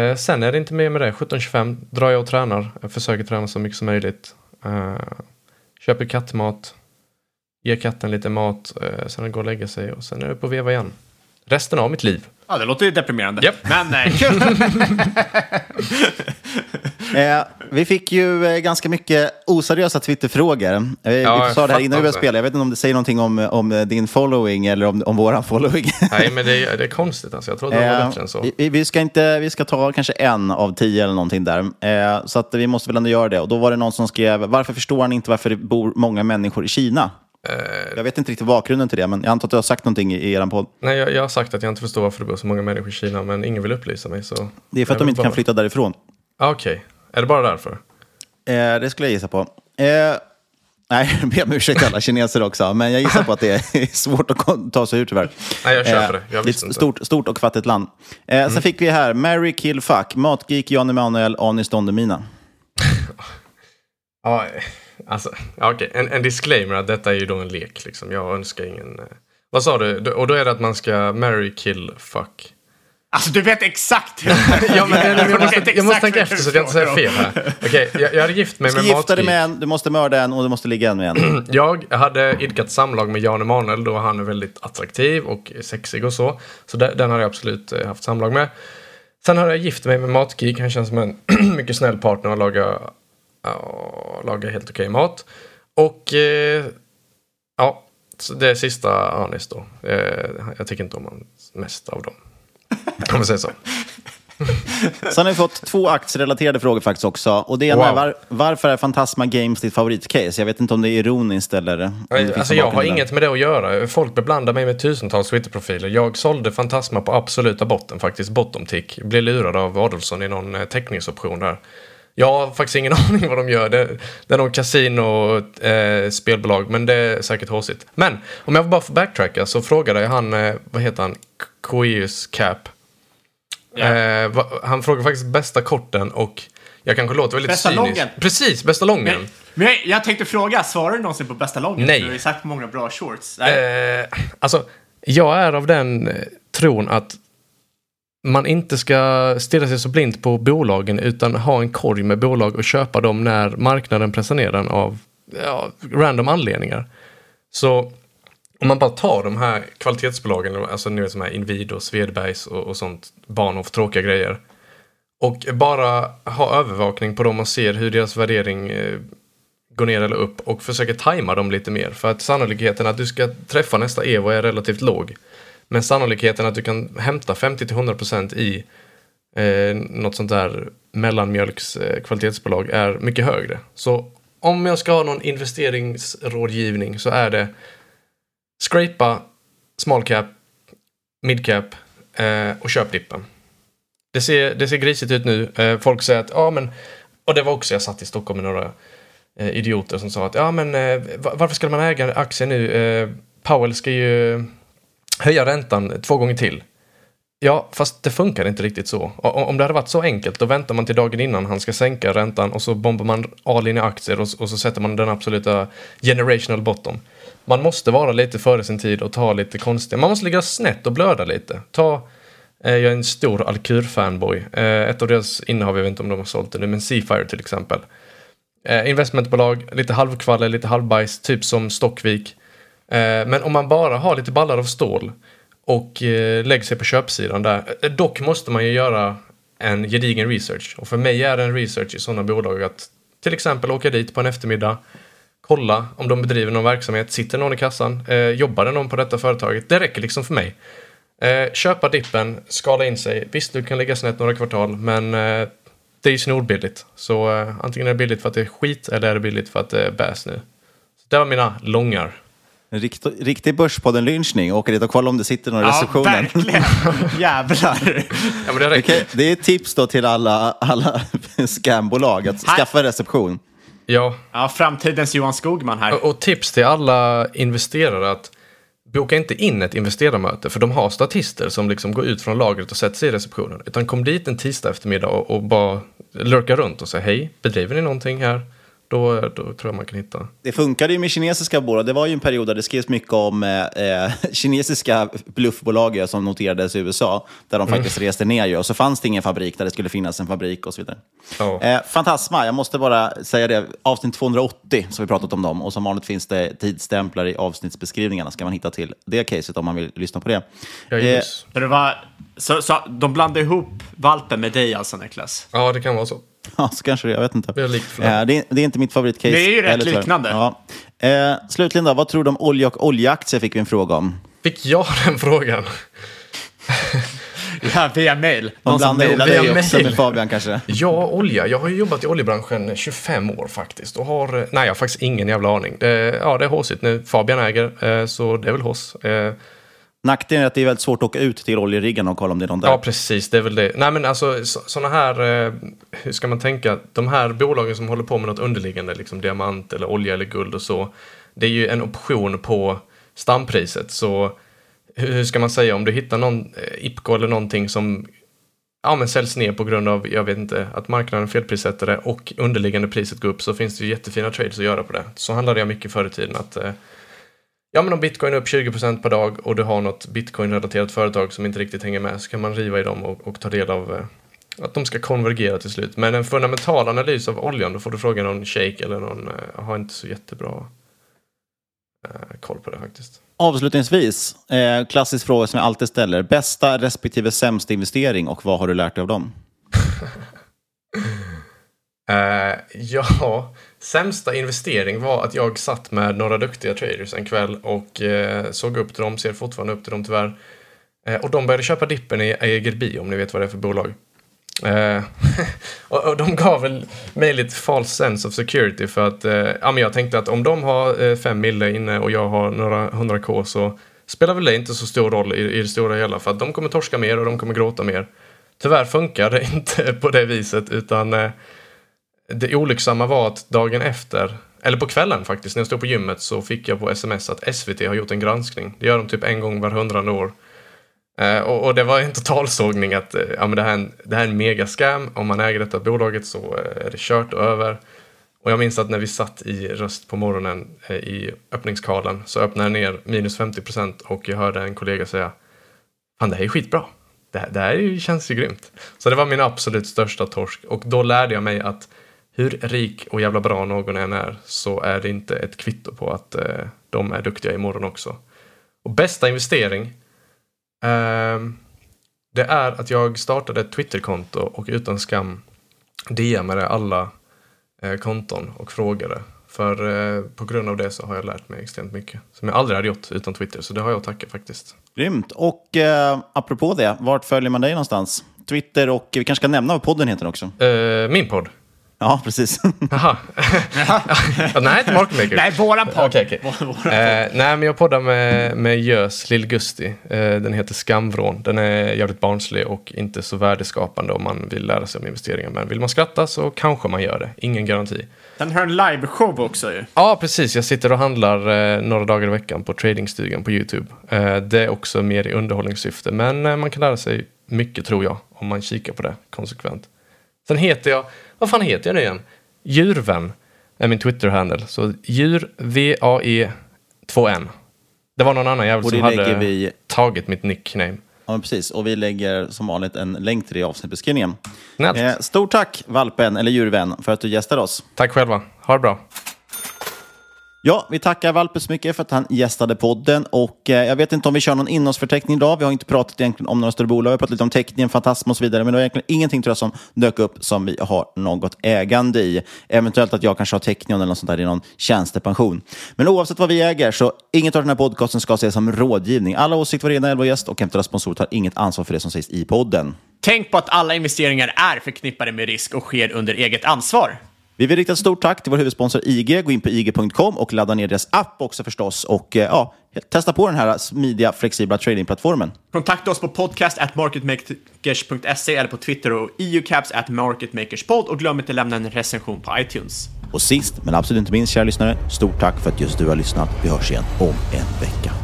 eh, sen är det inte mer med det. 17.25 drar jag och tränar. Jag försöker träna så mycket som möjligt. Eh, köper kattmat. Ger katten lite mat. Eh, sen går och lägger sig och sen är det på att veva igen. Resten av mitt liv. ja, det låter ju deprimerande. Japp. Men nej. Eh, vi fick ju eh, ganska mycket oseriösa Twitterfrågor. Eh, vi jag sa det här innan vi började spela. Jag vet inte om det säger någonting om, om eh, din following eller om, om våran following. Nej men det är, det är konstigt alltså. Jag trodde det var Eh, bättre än så. vi, vi, ska inte, vi ska ta kanske en av tio eller någonting där. Eh, så att vi måste väl ändå göra det. Och då var det någon som skrev, varför förstår han inte varför det bor många människor i Kina? Jag vet inte riktigt bakgrunden till det, men jag antar att du har sagt någonting i, i er podd. Nej, jag, jag har sagt att jag inte förstår varför det bor så många människor i Kina, men ingen vill upplysa mig. Så... Det är för att de inte kan flytta därifrån. Ah, Okej, är det bara därför? Eh, det skulle jag gissa på. Eh, nej, jag ber om ursäkt alla kineser också, men jag gissar på att det är svårt att ta sig ur tyvärr. Nej, jag köper det. Jag det är ett stort, stort och fattigt land. Eh, Sen fick vi här, Mary Kill Fuck, Matgeek, Jan Emanuel, Anis Don Demina. Ja, eh, alltså, okej. En, en disclaimer att detta är ju då en lek. Liksom. Jag önskar ingen... eh, Vad sa du? Du- Och då är det att man ska marry, kill, fuck. Alltså du vet exakt hur ja, men det, jag, måste, jag måste tänka efter så att jag inte säger fel här. Okej, jag, jag hade gift mig med gifta dig med en, du måste mörda en och du måste ligga med en. Jag hade idkat samlag med Jan Emanuel då han är väldigt attraktiv och sexig och så. Så de- den har jag absolut eh, haft samlag med. Sen har jag gift mig med Matgeek. Han känns som en mycket snäll partner och lagar, ja, lagar helt okej mat. Och eh, ja, så det är sista Anis då. Eh, jag tycker inte om honom mest av dem. Om man säger så. Sen har vi fått två aktierelaterade frågor faktiskt också. Och det ena är Wow. var, varför är Fantasma Games ditt favoritcase? Jag vet inte om det är ironiskt eller... Alltså jag har där. inget med det att göra. Folk beblandar mig med tusentals Twitterprofiler. Jag sålde Fantasma på absoluta botten faktiskt, bottom tick. Blev lurad av Adolfsson i någon eh, teckningsoption där. Jag har faktiskt ingen aning vad de gör. Det, det är någon kasino eh, spelbolag, men det är säkert håsigt. Men om jag bara får backtracka så frågade jag han, eh, vad heter han, Koeus Cap. Eh, va, han frågade faktiskt bästa korten och jag kanske låter väldigt Bästa cynisk. loggen. Precis, bästa lången. Men, men jag, jag tänkte fråga, svarar du någonsin på bästa loggen? Nej. Du har ju sagt många bra shorts. Eh, alltså, jag är av den eh, tron att man inte ska stirra sig så blint på bolagen utan ha en korg med bolag och köpa dem när marknaden pressar ner den av ja, random anledningar. Så om man bara tar de här kvalitetsbolagen, alltså ni vet som här Inwido, Svedbergs och, och sånt, Bahnhof, tråkiga grejer. Och bara ha övervakning på dem och ser hur deras värdering eh, går ner eller upp och försöka tajma dem lite mer. För att sannolikheten att du ska träffa nästa Evo är relativt låg. Men sannolikheten att du kan hämta 50-100% i eh, något sånt där mellanmjölks eh, kvalitetsbolag är mycket högre. Så om jag ska ha någon investeringsrådgivning så är det scrapa small cap, mid cap eh, och köp dippen. Det ser, det ser grisigt ut nu. Eh, folk säger att, ja men, och det var också, jag satt i Stockholm med några eh, idioter som sa att, ja men eh, varför ska man äga aktier nu? Eh, Powell ska ju höja räntan två gånger till. Ja, fast det funkar inte riktigt så. Om det hade varit så enkelt, då väntar man till dagen innan han ska sänka räntan och så bombar man all in i aktier och, och så sätter man den absoluta generational bottom. Man måste vara lite före sin tid och ta lite konstiga, man måste ligga snett och blöda lite. Ta, eh, jag är en stor Alkur-fanboy. Eh, ett av deras innehav, jag vet inte om de har sålt det nu, men Seafire till exempel. Eh, investmentbolag, lite halvkvalle, lite halvbajs, typ som Stockvik. Eh, men om man bara har lite ballar av stål och eh, lägger sig på köpsidan där. Eh, dock måste man ju göra en gedigen research. Och för mig är det en research i sådana bolag att till exempel åka dit på en eftermiddag, kolla om de bedriver någon verksamhet, sitter någon i kassan, eh, jobbar det någon på detta företaget? Det räcker liksom för mig. Eh, köpa dippen, skala in sig. Visst, du kan ligga snett några kvartal, men eh, det är ju snorbilligt. Så eh, antingen är det billigt för att det är skit eller är det billigt för att det är bäs nu. Så det var mina långar. En rikt, riktig Börspodden-lynchning. Åka dit och kolla om det sitter någon i receptionen. verkligen. Jävlar. Ja, men det, räcker. Okej, det är ett tips då till alla, alla scambolag att skaffa en reception. Ja, Ja, framtidens Johan Skogman här. Och, och tips till alla investerare att boka inte in ett investerarmöte för de har statister som liksom går ut från lagret och sätter sig i receptionen. Utan kom dit en tisdag eftermiddag och, och bara lurka runt och säga hej, bedriver ni någonting här? Då, då tror jag man kan hitta. Det funkade ju med kinesiska bolag. Det var ju en period där det skrevs mycket om eh, eh, kinesiska bluffbolag som noterades i USA, där de faktiskt reste ner ju. Och så fanns det ingen fabrik där det skulle finnas en fabrik och så vidare. Ja. Eh, Fantasma, jag måste bara säga det. Avsnitt 280 så har vi pratat om dem. Och som vanligt finns det tidsstämplar i avsnittsbeskrivningarna. Ska man hitta till det caset om man vill lyssna på det. Eh. Så, det var, så, så de blandade ihop valpen med dig alltså, Niklas? Ja, det kan vara så. Ja, så kanske det. Jag vet inte. Det är likt Eh, det, är, det är inte mitt favoritcase. Det är ju rätt liknande. Ja. Eh, slutligen då, vad tror du om olja och oljeaktier fick vi en fråga om. Fick jag den frågan? Ja, via mail. De mejlade dig också med Fabian kanske. Ja, olja. Jag har ju jobbat i oljebranschen 25 år faktiskt. Och har, nej, jag har faktiskt ingen jävla aning. Det, ja, det är håsigt nu. Fabian äger, eh, så det är väl hås. Nackdelen är att det är väldigt svårt att åka ut till oljeriggarna och kolla om det är någon där. Ja, precis. Det är väl det. Nej, men alltså sådana här, eh, hur ska man tänka? De här bolagen som håller på med något underliggande, liksom diamant eller olja eller guld och så. Det är ju en option på stampriset. Så hur hur ska man säga om du hittar någon eh, IPCO eller någonting som ja, men säljs ner på grund av, jag vet inte, att marknaden felprissätter det och underliggande priset går upp så finns det ju jättefina trades att göra på det. Så handlade jag mycket förr i tiden att eh, Ja men om bitcoin är upp 20% per dag och du har något bitcoin-relaterat företag som inte riktigt hänger med så kan man riva i dem och, och ta del av eh, att de ska konvergera till slut. Men en fundamental analys av oljan, då får du fråga någon shake eller någon, eh, har inte så jättebra eh, koll på det faktiskt. Avslutningsvis, eh, klassisk fråga som jag alltid ställer. Bästa respektive sämsta investering och vad har du lärt dig av dem? Eh, ja, sämsta investering var att jag satt med några duktiga traders en kväll och eh, såg upp till dem, ser fortfarande upp till dem tyvärr. Eh, och de började köpa dippen i Egerby, om ni vet vad det är för bolag. Eh, och, och de gav väl mig lite false sense of security för att eh, ja, men jag tänkte att om de har eh, fem mille inne och jag har några hundra k så spelar väl det inte så stor roll i, i det stora hela för att de kommer torska mer och de kommer gråta mer. Tyvärr funkar det inte på det viset utan eh, det olycksamma var att dagen efter, eller på kvällen faktiskt, när jag stod på gymmet så fick jag på sms att SVT har gjort en granskning. Det gör de typ en gång var hundrade år. Eh, och, och det var en totalsågning att eh, ja, men det, här är en, det här är en megascam. Om man äger detta bolaget så eh, är det kört och över. Och jag minns att när vi satt i röst på morgonen eh, i öppningskalen så öppnade jag ner minus 50 procent och jag hörde en kollega säga Fan det här är skitbra. Det här, det här känns ju grymt. Så det var min absolut största torsk och då lärde jag mig att hur rik och jävla bra någon än är så är det inte ett kvitto på att eh, de är duktiga imorgon också. Och bästa investering? ehm, Det är att jag startade ett Twitterkonto och utan skam DMade alla eh, konton och frågade. För eh, på grund av det så har jag lärt mig extremt mycket. Som jag aldrig hade gjort utan Twitter. Så det har jag att tacka faktiskt. Grymt. Och eh, apropå det, vart följer man dig någonstans? Twitter och vi kanske ska nämna vad podden heter också. Eh, min podd? Ja, precis. Jaha. ja, nej, inte Market Maker. Nej, våran podd. Okej, okej. Eh, nej, men jag poddar med, med Gös Lill-Gusti. Eh, den heter Skamvrån. Den är jävligt barnslig och inte så värdeskapande om man vill lära sig om investeringar. Men vill man skratta så kanske man gör det. Ingen garanti. Den har en liveshow också ju. Ja, precis. Jag sitter och handlar eh, några dagar i veckan på tradingstugan på YouTube. Eh, det är också mer i underhållningssyfte, men eh, man kan lära sig mycket tror jag om man kikar på det konsekvent. Sen heter jag, vad fan heter jag nu igen? Djurvän är min Twitter-handle. Så djur, V-A-E 2N. Det var någon annan jävel som hade vi- tagit mitt nickname. Ja, precis. Och vi lägger som vanligt en länk till det i avsnittbeskrivningen. Eh, stort tack, valpen eller djurvän, för att du gästade oss. Tack själva. Ha det bra. Ja, vi tackar Valpe så mycket för att han gästade podden. Och eh, jag vet inte om vi kör någon innehållsförteckning idag. Vi har inte pratat egentligen om några större bolag. Vi har pratat lite om teckningen, Fantasma och så vidare. Men det var egentligen ingenting tror jag som dök upp som vi har något ägande i. Eventuellt att jag kanske har teknion eller något sånt där i någon tjänstepension. Men oavsett vad vi äger så inget av den här podcasten ska ses som rådgivning. Alla åsikter var rena eller gäst och eventuella sponsorer tar inget ansvar för det som sägs i podden. Tänk på att alla investeringar är förknippade med risk och sker under eget ansvar. Vi vill rikta ett stort tack till vår huvudsponsor IG. Gå in på IG.com och ladda ner deras app också förstås. Och eh, ja, testa på den här smidiga, flexibla tradingplattformen. Kontakta oss på podcast at marketmakers.se eller på Twitter och eucaps at marketmakerspod och glöm inte lämna en recension på iTunes. Och sist, men absolut inte minst, kära lyssnare, stort tack för att just du har lyssnat. Vi hörs igen om en vecka.